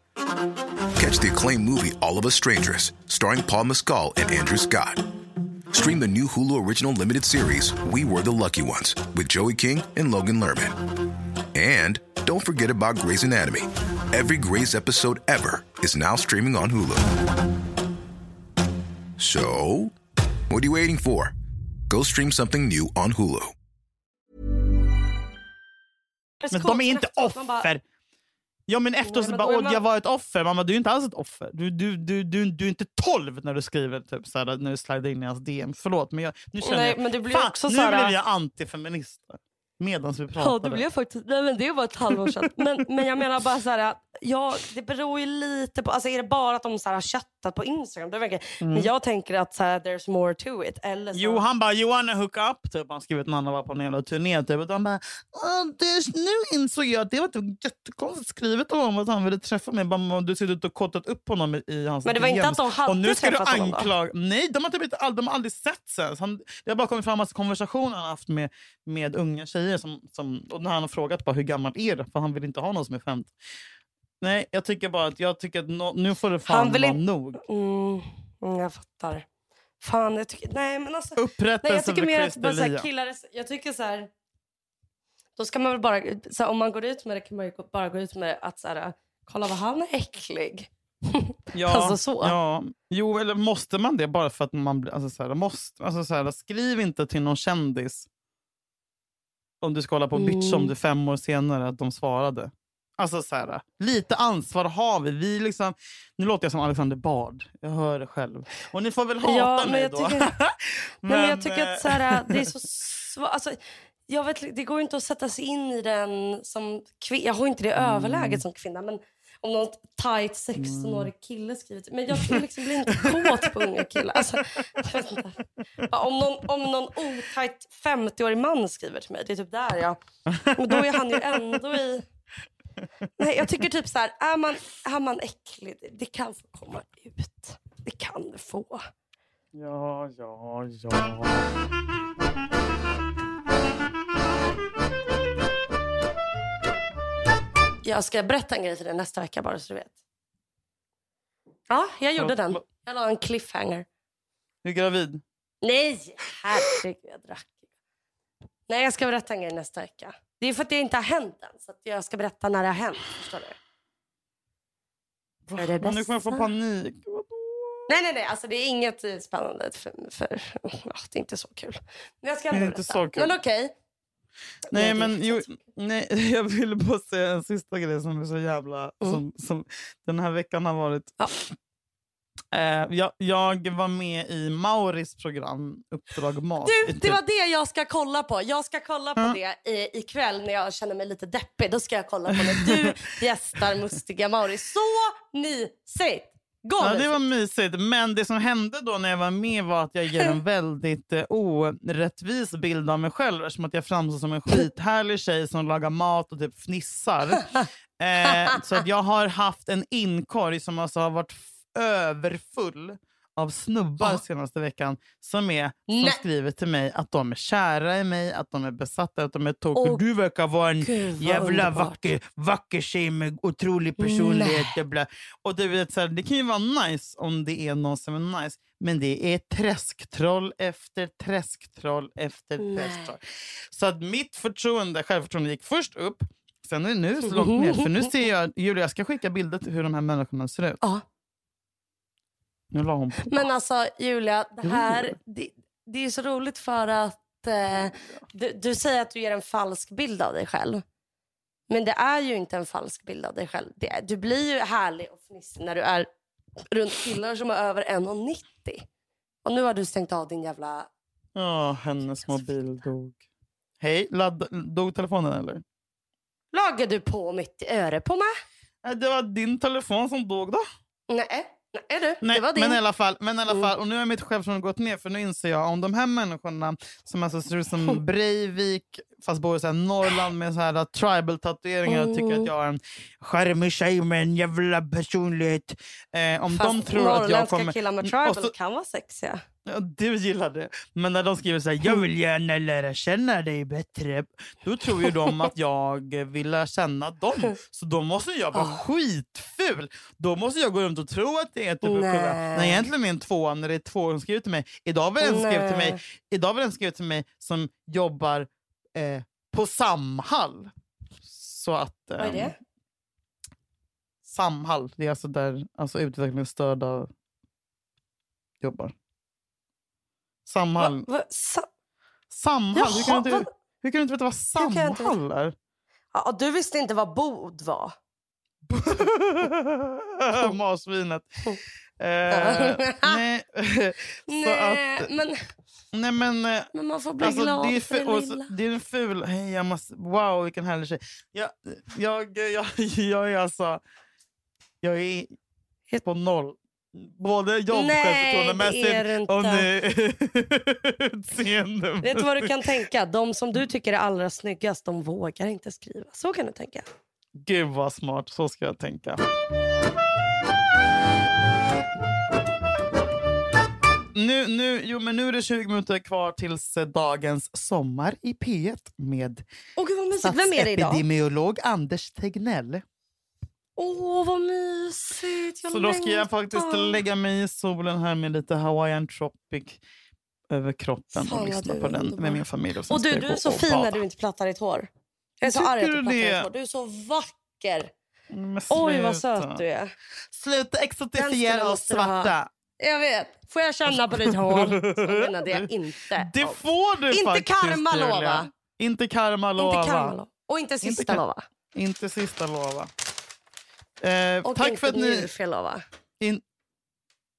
Catch the acclaimed movie All of Us Strangers, starring Paul Mescal and Andrew Scott. Stream the new Hulu original limited series We Were the Lucky Ones with Joey King and Logan Lerman. And don't forget about Grey's Anatomy. Every Grey's episode ever is now streaming on Hulu. So, what are you waiting for? Go stream something new on Hulu. Men de är inte offer. Ja men efteråt så bara, åh, jag var ett offer. Mamma du är inte alls ett offer. Du, du, du, du, du är inte 12 när du skriver typ såhär, när du slidar in i hans DM. Förlåt men jag, nu känner Nej, jag, men det blir fan, också nu så här- blev jag antifeminist. Medan vi pratade. Ja, det blev faktiskt, nej, men det var ett halvår sedan. Men, men jag menar bara så här, ja, det beror ju lite på, alltså är det bara att de så här har köttat på Instagram, det verkar, men jag tänker att så här, there's more to it. Eller så, Mm. Jo, han bara “You wanna hook up?” typ. Han skrev när han var på en jävla turné. Typ. Och de bara "Åh, det, “Nu insåg jag att det var typ jättekonstigt skrivet honom att han ville träffa mig. Bara, du ser ut och kottat upp honom i, i hans Men det var inte DMs. att de hade och nu ska du träffat honom, anklaga... Nej, de har, typ inte, all- de har aldrig sett sen. Han, det har bara kommit fram massa konversationer han haft med, med unga tjejer. Som, som, och när han har frågat bara, hur gammal är du? För han vill inte ha någon som är 50. Nej, jag tycker bara att, jag tycker att nå- nu får det fan vara inte- nog. Mm, mm, jag fattar. Fan, jag tycker, nej men alltså. Upprättelse Nej, jag tycker mer att bara så här, Christer killar, jag tycker så här. Då ska man väl bara, så här, om man går ut med det kan man ju bara gå ut med att så här, kolla vad han är äcklig. Ja, Alltså så. Ja. Jo, eller måste man det bara för att man blir... Alltså så här, måste, alltså så här, skriv inte till någon kändis om du ska hålla på och bitcha om Mm. det fem år senare att de svarade. Alltså så här, Lite ansvar har vi. vi liksom, nu låter jag som Alexander Bard. Jag hör det själv. Och ni får väl hata Ja, men mig jag då. tycker- Nej, men jag tycker eh, att så här, det är så svårt. Alltså, jag vet, det går inte att sätta sig in i den som kvinna. Jag har inte det Mm. överläget som kvinna. Men om någon tight 16-årig kille skriver Men jag liksom bli inte kåt på unga killar. Alltså, om någon, om någon otajt 50-årig man skriver till mig, det är typ där jag... Men då är han ju ändå i... Nej, jag tycker typ så här, är man, är man äcklig, det, det kan få komma ut. Det kan det få. Ja, ja, ja. Jag ska berätta en grej för dig nästa vecka bara så du vet. Ja, jag gjorde den. Jag la en cliffhanger. Du är gravid? Nej, herregud jag drack. Nej, jag ska berätta en grej nästa vecka. Det är för att det inte har hänt än. Så att jag ska berätta när det har hänt. Förstår du? För det Men nu kommer jag få bästa. panik. Nej, nej, nej. Alltså, det är inget spännande. För, för, det är inte så kul. Men jag ska Det är inte så kul. Men okej. Nej, det är men jo, nej, jag ville bara säga en sista grej som är så jävla... Mm. Som, som den här veckan har varit... Ja. Eh, jag, jag var med i Mauris program Uppdrag Mat. Du, det var det jag ska kolla på. Jag ska kolla på Ja. det i, ikväll när jag känner mig lite deppig. Då ska jag kolla på när du gästar Mustiga Mauri. Så mysigt! Gå Ja, det var mysigt. Men det som hände då när jag var med var att jag ger en väldigt eh, orättvis bild av mig själv eftersom att jag framstår som en skithärlig tjej som lagar mat och typ fnissar. Eh, så att jag har haft en inkorg som alltså har varit överfull av snubbar Ja. senaste veckan som, är, som Nej. skriver till mig att de är kära i mig, att de är besatta, att de är tokiga. Åh, Du verkar vara en Gud, jävla underbart. vacker, vacker tjej med otrolig personlighet. Och, bla. och du vet, så här, det kan ju vara nice om det är någon som är nice. Men det är träsktroll efter träsktroll efter Nej. träsktroll. Så att mitt förtroende, självförtroende gick först upp. Sen är det nu så långt ner. För nu ser jag, Julia jag ska skicka bilder till hur de här människorna ser ut. Ja. Nu la hon på. Men alltså Julia, det här det, det är så roligt för att eh, du, du säger att du ger en falsk bild av dig själv. Men det är ju inte en falsk bild av dig själv. Det, du blir ju härlig och fnissig när du är runt killar som är över 1,90. Och nu har du stängt av din jävla... Ja, hennes mobil dog. Hej, ladd, dog telefonen eller? Lagar du på mitt öre på mig? Det var din telefon som dog då. Nej, du. Nej, det men i alla fall, men i alla Mm. fall och nu har mitt självförtroende gått ner för nu inser jag om de här människorna som alltså ser ut som Breivik fast bor i så här Norrland med så här tribal tatueringar och tycker Mm. att jag är en charmig tjej med en jävla personlighet. Eh, om Fast de tror att jag kommer... killar med tribal så- kan vara sexiga. Du gillar det. Men när de skriver så här, jag vill gärna lära känna dig bättre. Då tror ju de att jag vill lära känna dem. Så då måste jag vara Ah. skitful. Då måste jag gå runt och tro att det är typ Nej. Nej, egentligen en tvåa när det är två som skriver till mig. Idag var det en skrev till mig, idag var det en till mig som jobbar eh, på Samhall. Så att... Vad är ehm, det? Samhall, det är alltså där alltså utvecklingsstörda jobbar. Samhall. Va, va, sa- Samhall? hur, kan Jaha, du inte, hur kan du inte veta vad jag? Samhall är? ja, du visste inte vad bod var. Marsvinet. Eh, nej, så att, men, nej men, eh, men man får bli alltså, glad det, är för det lilla. det är en ful... Hej, jag måste, wow, vilken härlig tjej. Jag, jag, jag, jag är alltså... Jag är på noll. Både jobb, Nej, självförtroendemässigt det är du inte. och utseende. Vet du vad du kan tänka? De som du tycker är allra snyggast, de vågar inte skriva. Så kan du tänka. Gud vad smart, så ska jag tänka. Nu, nu, jo, men nu är det 20 minuter kvar tills eh, dagens Sommar i P1 med Åh gud statsepidemiolog Anders Tegnell. Åh vad mysigt. Jag Så då ska jag längtar. faktiskt lägga mig i solen här med lite Hawaiian tropic över kroppen Fan, och lyssna på den underbar. med min familj. Och Och du, du är så fin bada. när du inte plattar ditt hår. Jag är så Tycker arg att du det? den så. Du är så vacker. Men Oj, vad söt du är. Sluta exotifiera oss ha. svarta. Jag vet. Får jag känna på ditt hår? Så menade jag inte. Det får du Inte faktiskt, karma Julia. lova. Inte karma lova. Inte karma lova. Och inte Inte sista kar- lova. Inte sista lova. Eh, Och tack inte för att ni... njurfel lova. In...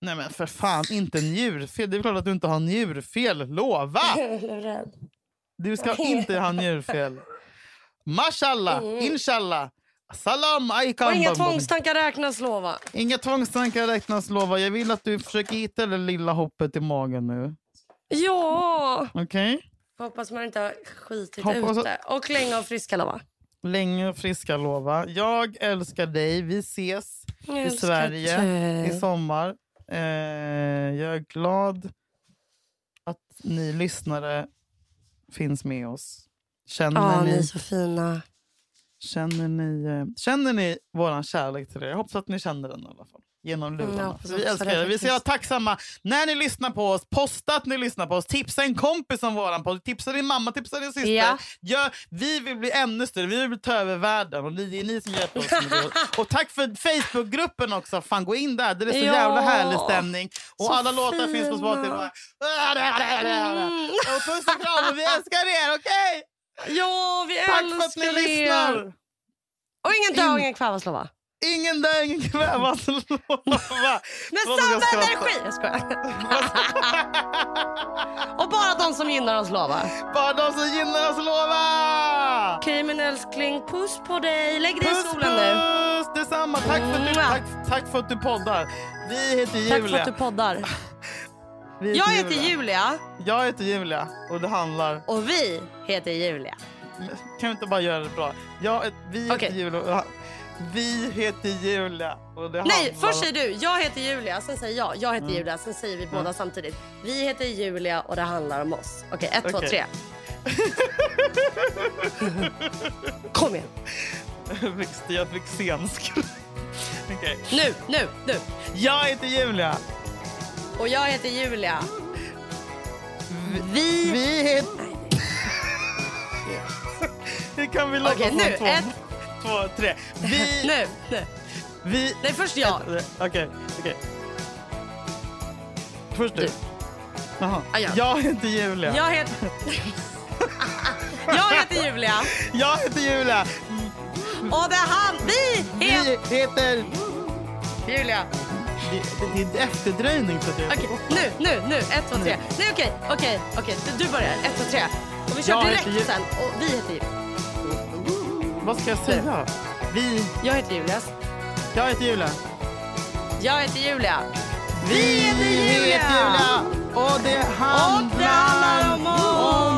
Nej men för fan, inte njurfel. Det är klart att du inte har njurfel. Lova! Du ska inte ha njurfel. Mashallah, inshallah. Salam alaikum. Och inga tvångstankar räknas lova. Inga tvångstankar räknas lova. Jag vill att du försöker hitta det lilla hoppet i magen nu. Ja! Okej? Hoppas man inte har skitit Hoppas ute. Och länge och friska lova. Länge och friska lova. Jag älskar dig. Vi ses Jag i Sverige dig. i sommar. Eh, jag är glad att ni lyssnare finns med oss. Känner, Ja, ni är ni, så fina. känner, ni, eh, känner ni våran kärlek till er? Jag hoppas att ni känner den i alla fall. Genom Mm, lurarna. hoppas vi också älskar er. Vi jävla faktiskt. tacksamma när ni lyssnar på oss. Posta att ni lyssnar på oss. Tipsa en kompis om våran podd. Tipsa din mamma, tipsa din syster. Ja. Gör, vi vill bli ännu större. Vi vill ta över världen. Och det är ni som hjälper oss med det. Och tack för Facebookgruppen också. Fan, gå in där. Det är så Ja. jävla härlig stämning. Och Så alla låtar finns på fina. Spotify. Och puss och kram. Vi älskar er, okej? Ja, vi Tack för att älskar ni er. lyssnar. Och ingen In- ingen kvävas lova. Ingen dör, ingen kvävas. Med jag samma energi! Jag skojar. och bara de som gynnar oss lova. Bara de som gynnar oss lova! Okej min älskling, puss på dig. Lägg dig i Puss, solen nu. puss! Detsamma. Tack för, att du, tack, tack för att du poddar. Vi heter Julia. Tack för att du poddar. Vi Jag heter Julia Jag heter Julia och det handlar... och vi heter Julia. Kan vi inte bara göra det bra? Jag, vi heter Okej. Julia vi heter Julia och det Nej, handlar... först säger du jag heter Julia, sen säger jag jag heter Julia, sen säger vi båda samtidigt. Vi heter Julia och det handlar om oss. Okej, ett, två, Okej. tre. Kom igen. Jag fick, jag fick scensk. Okej. Nu, nu, nu. Jag heter Julia. Och jag heter Julia. Vi... Vi heter... Hur kan vi låta Okej, som nu. två, Ett. Två, tre. Vi... Nu, nu. Vi... Nej, först jag. Okej, okej. Först du. Du. Jaha. Ah, ja. Jag heter Julia. Jag heter... jag heter Julia. Jag heter Julia. Och det är han. Vi heter... Vi heter... Julia. Det, det, är efterdröjning. Okej, nu, nu, nu. Ett, två, tre. Nej, okej, okej, okej. Du, du börjar. Ett, två, tre. Och vi kör Jag direkt heter sen. Och vi heter Julia. Vad ska jag säga? Vi... Jag heter Julia. Jag heter Julia. Jag heter Julia. Vi heter Julia. heter Julia. Och det handlar, Och det handlar om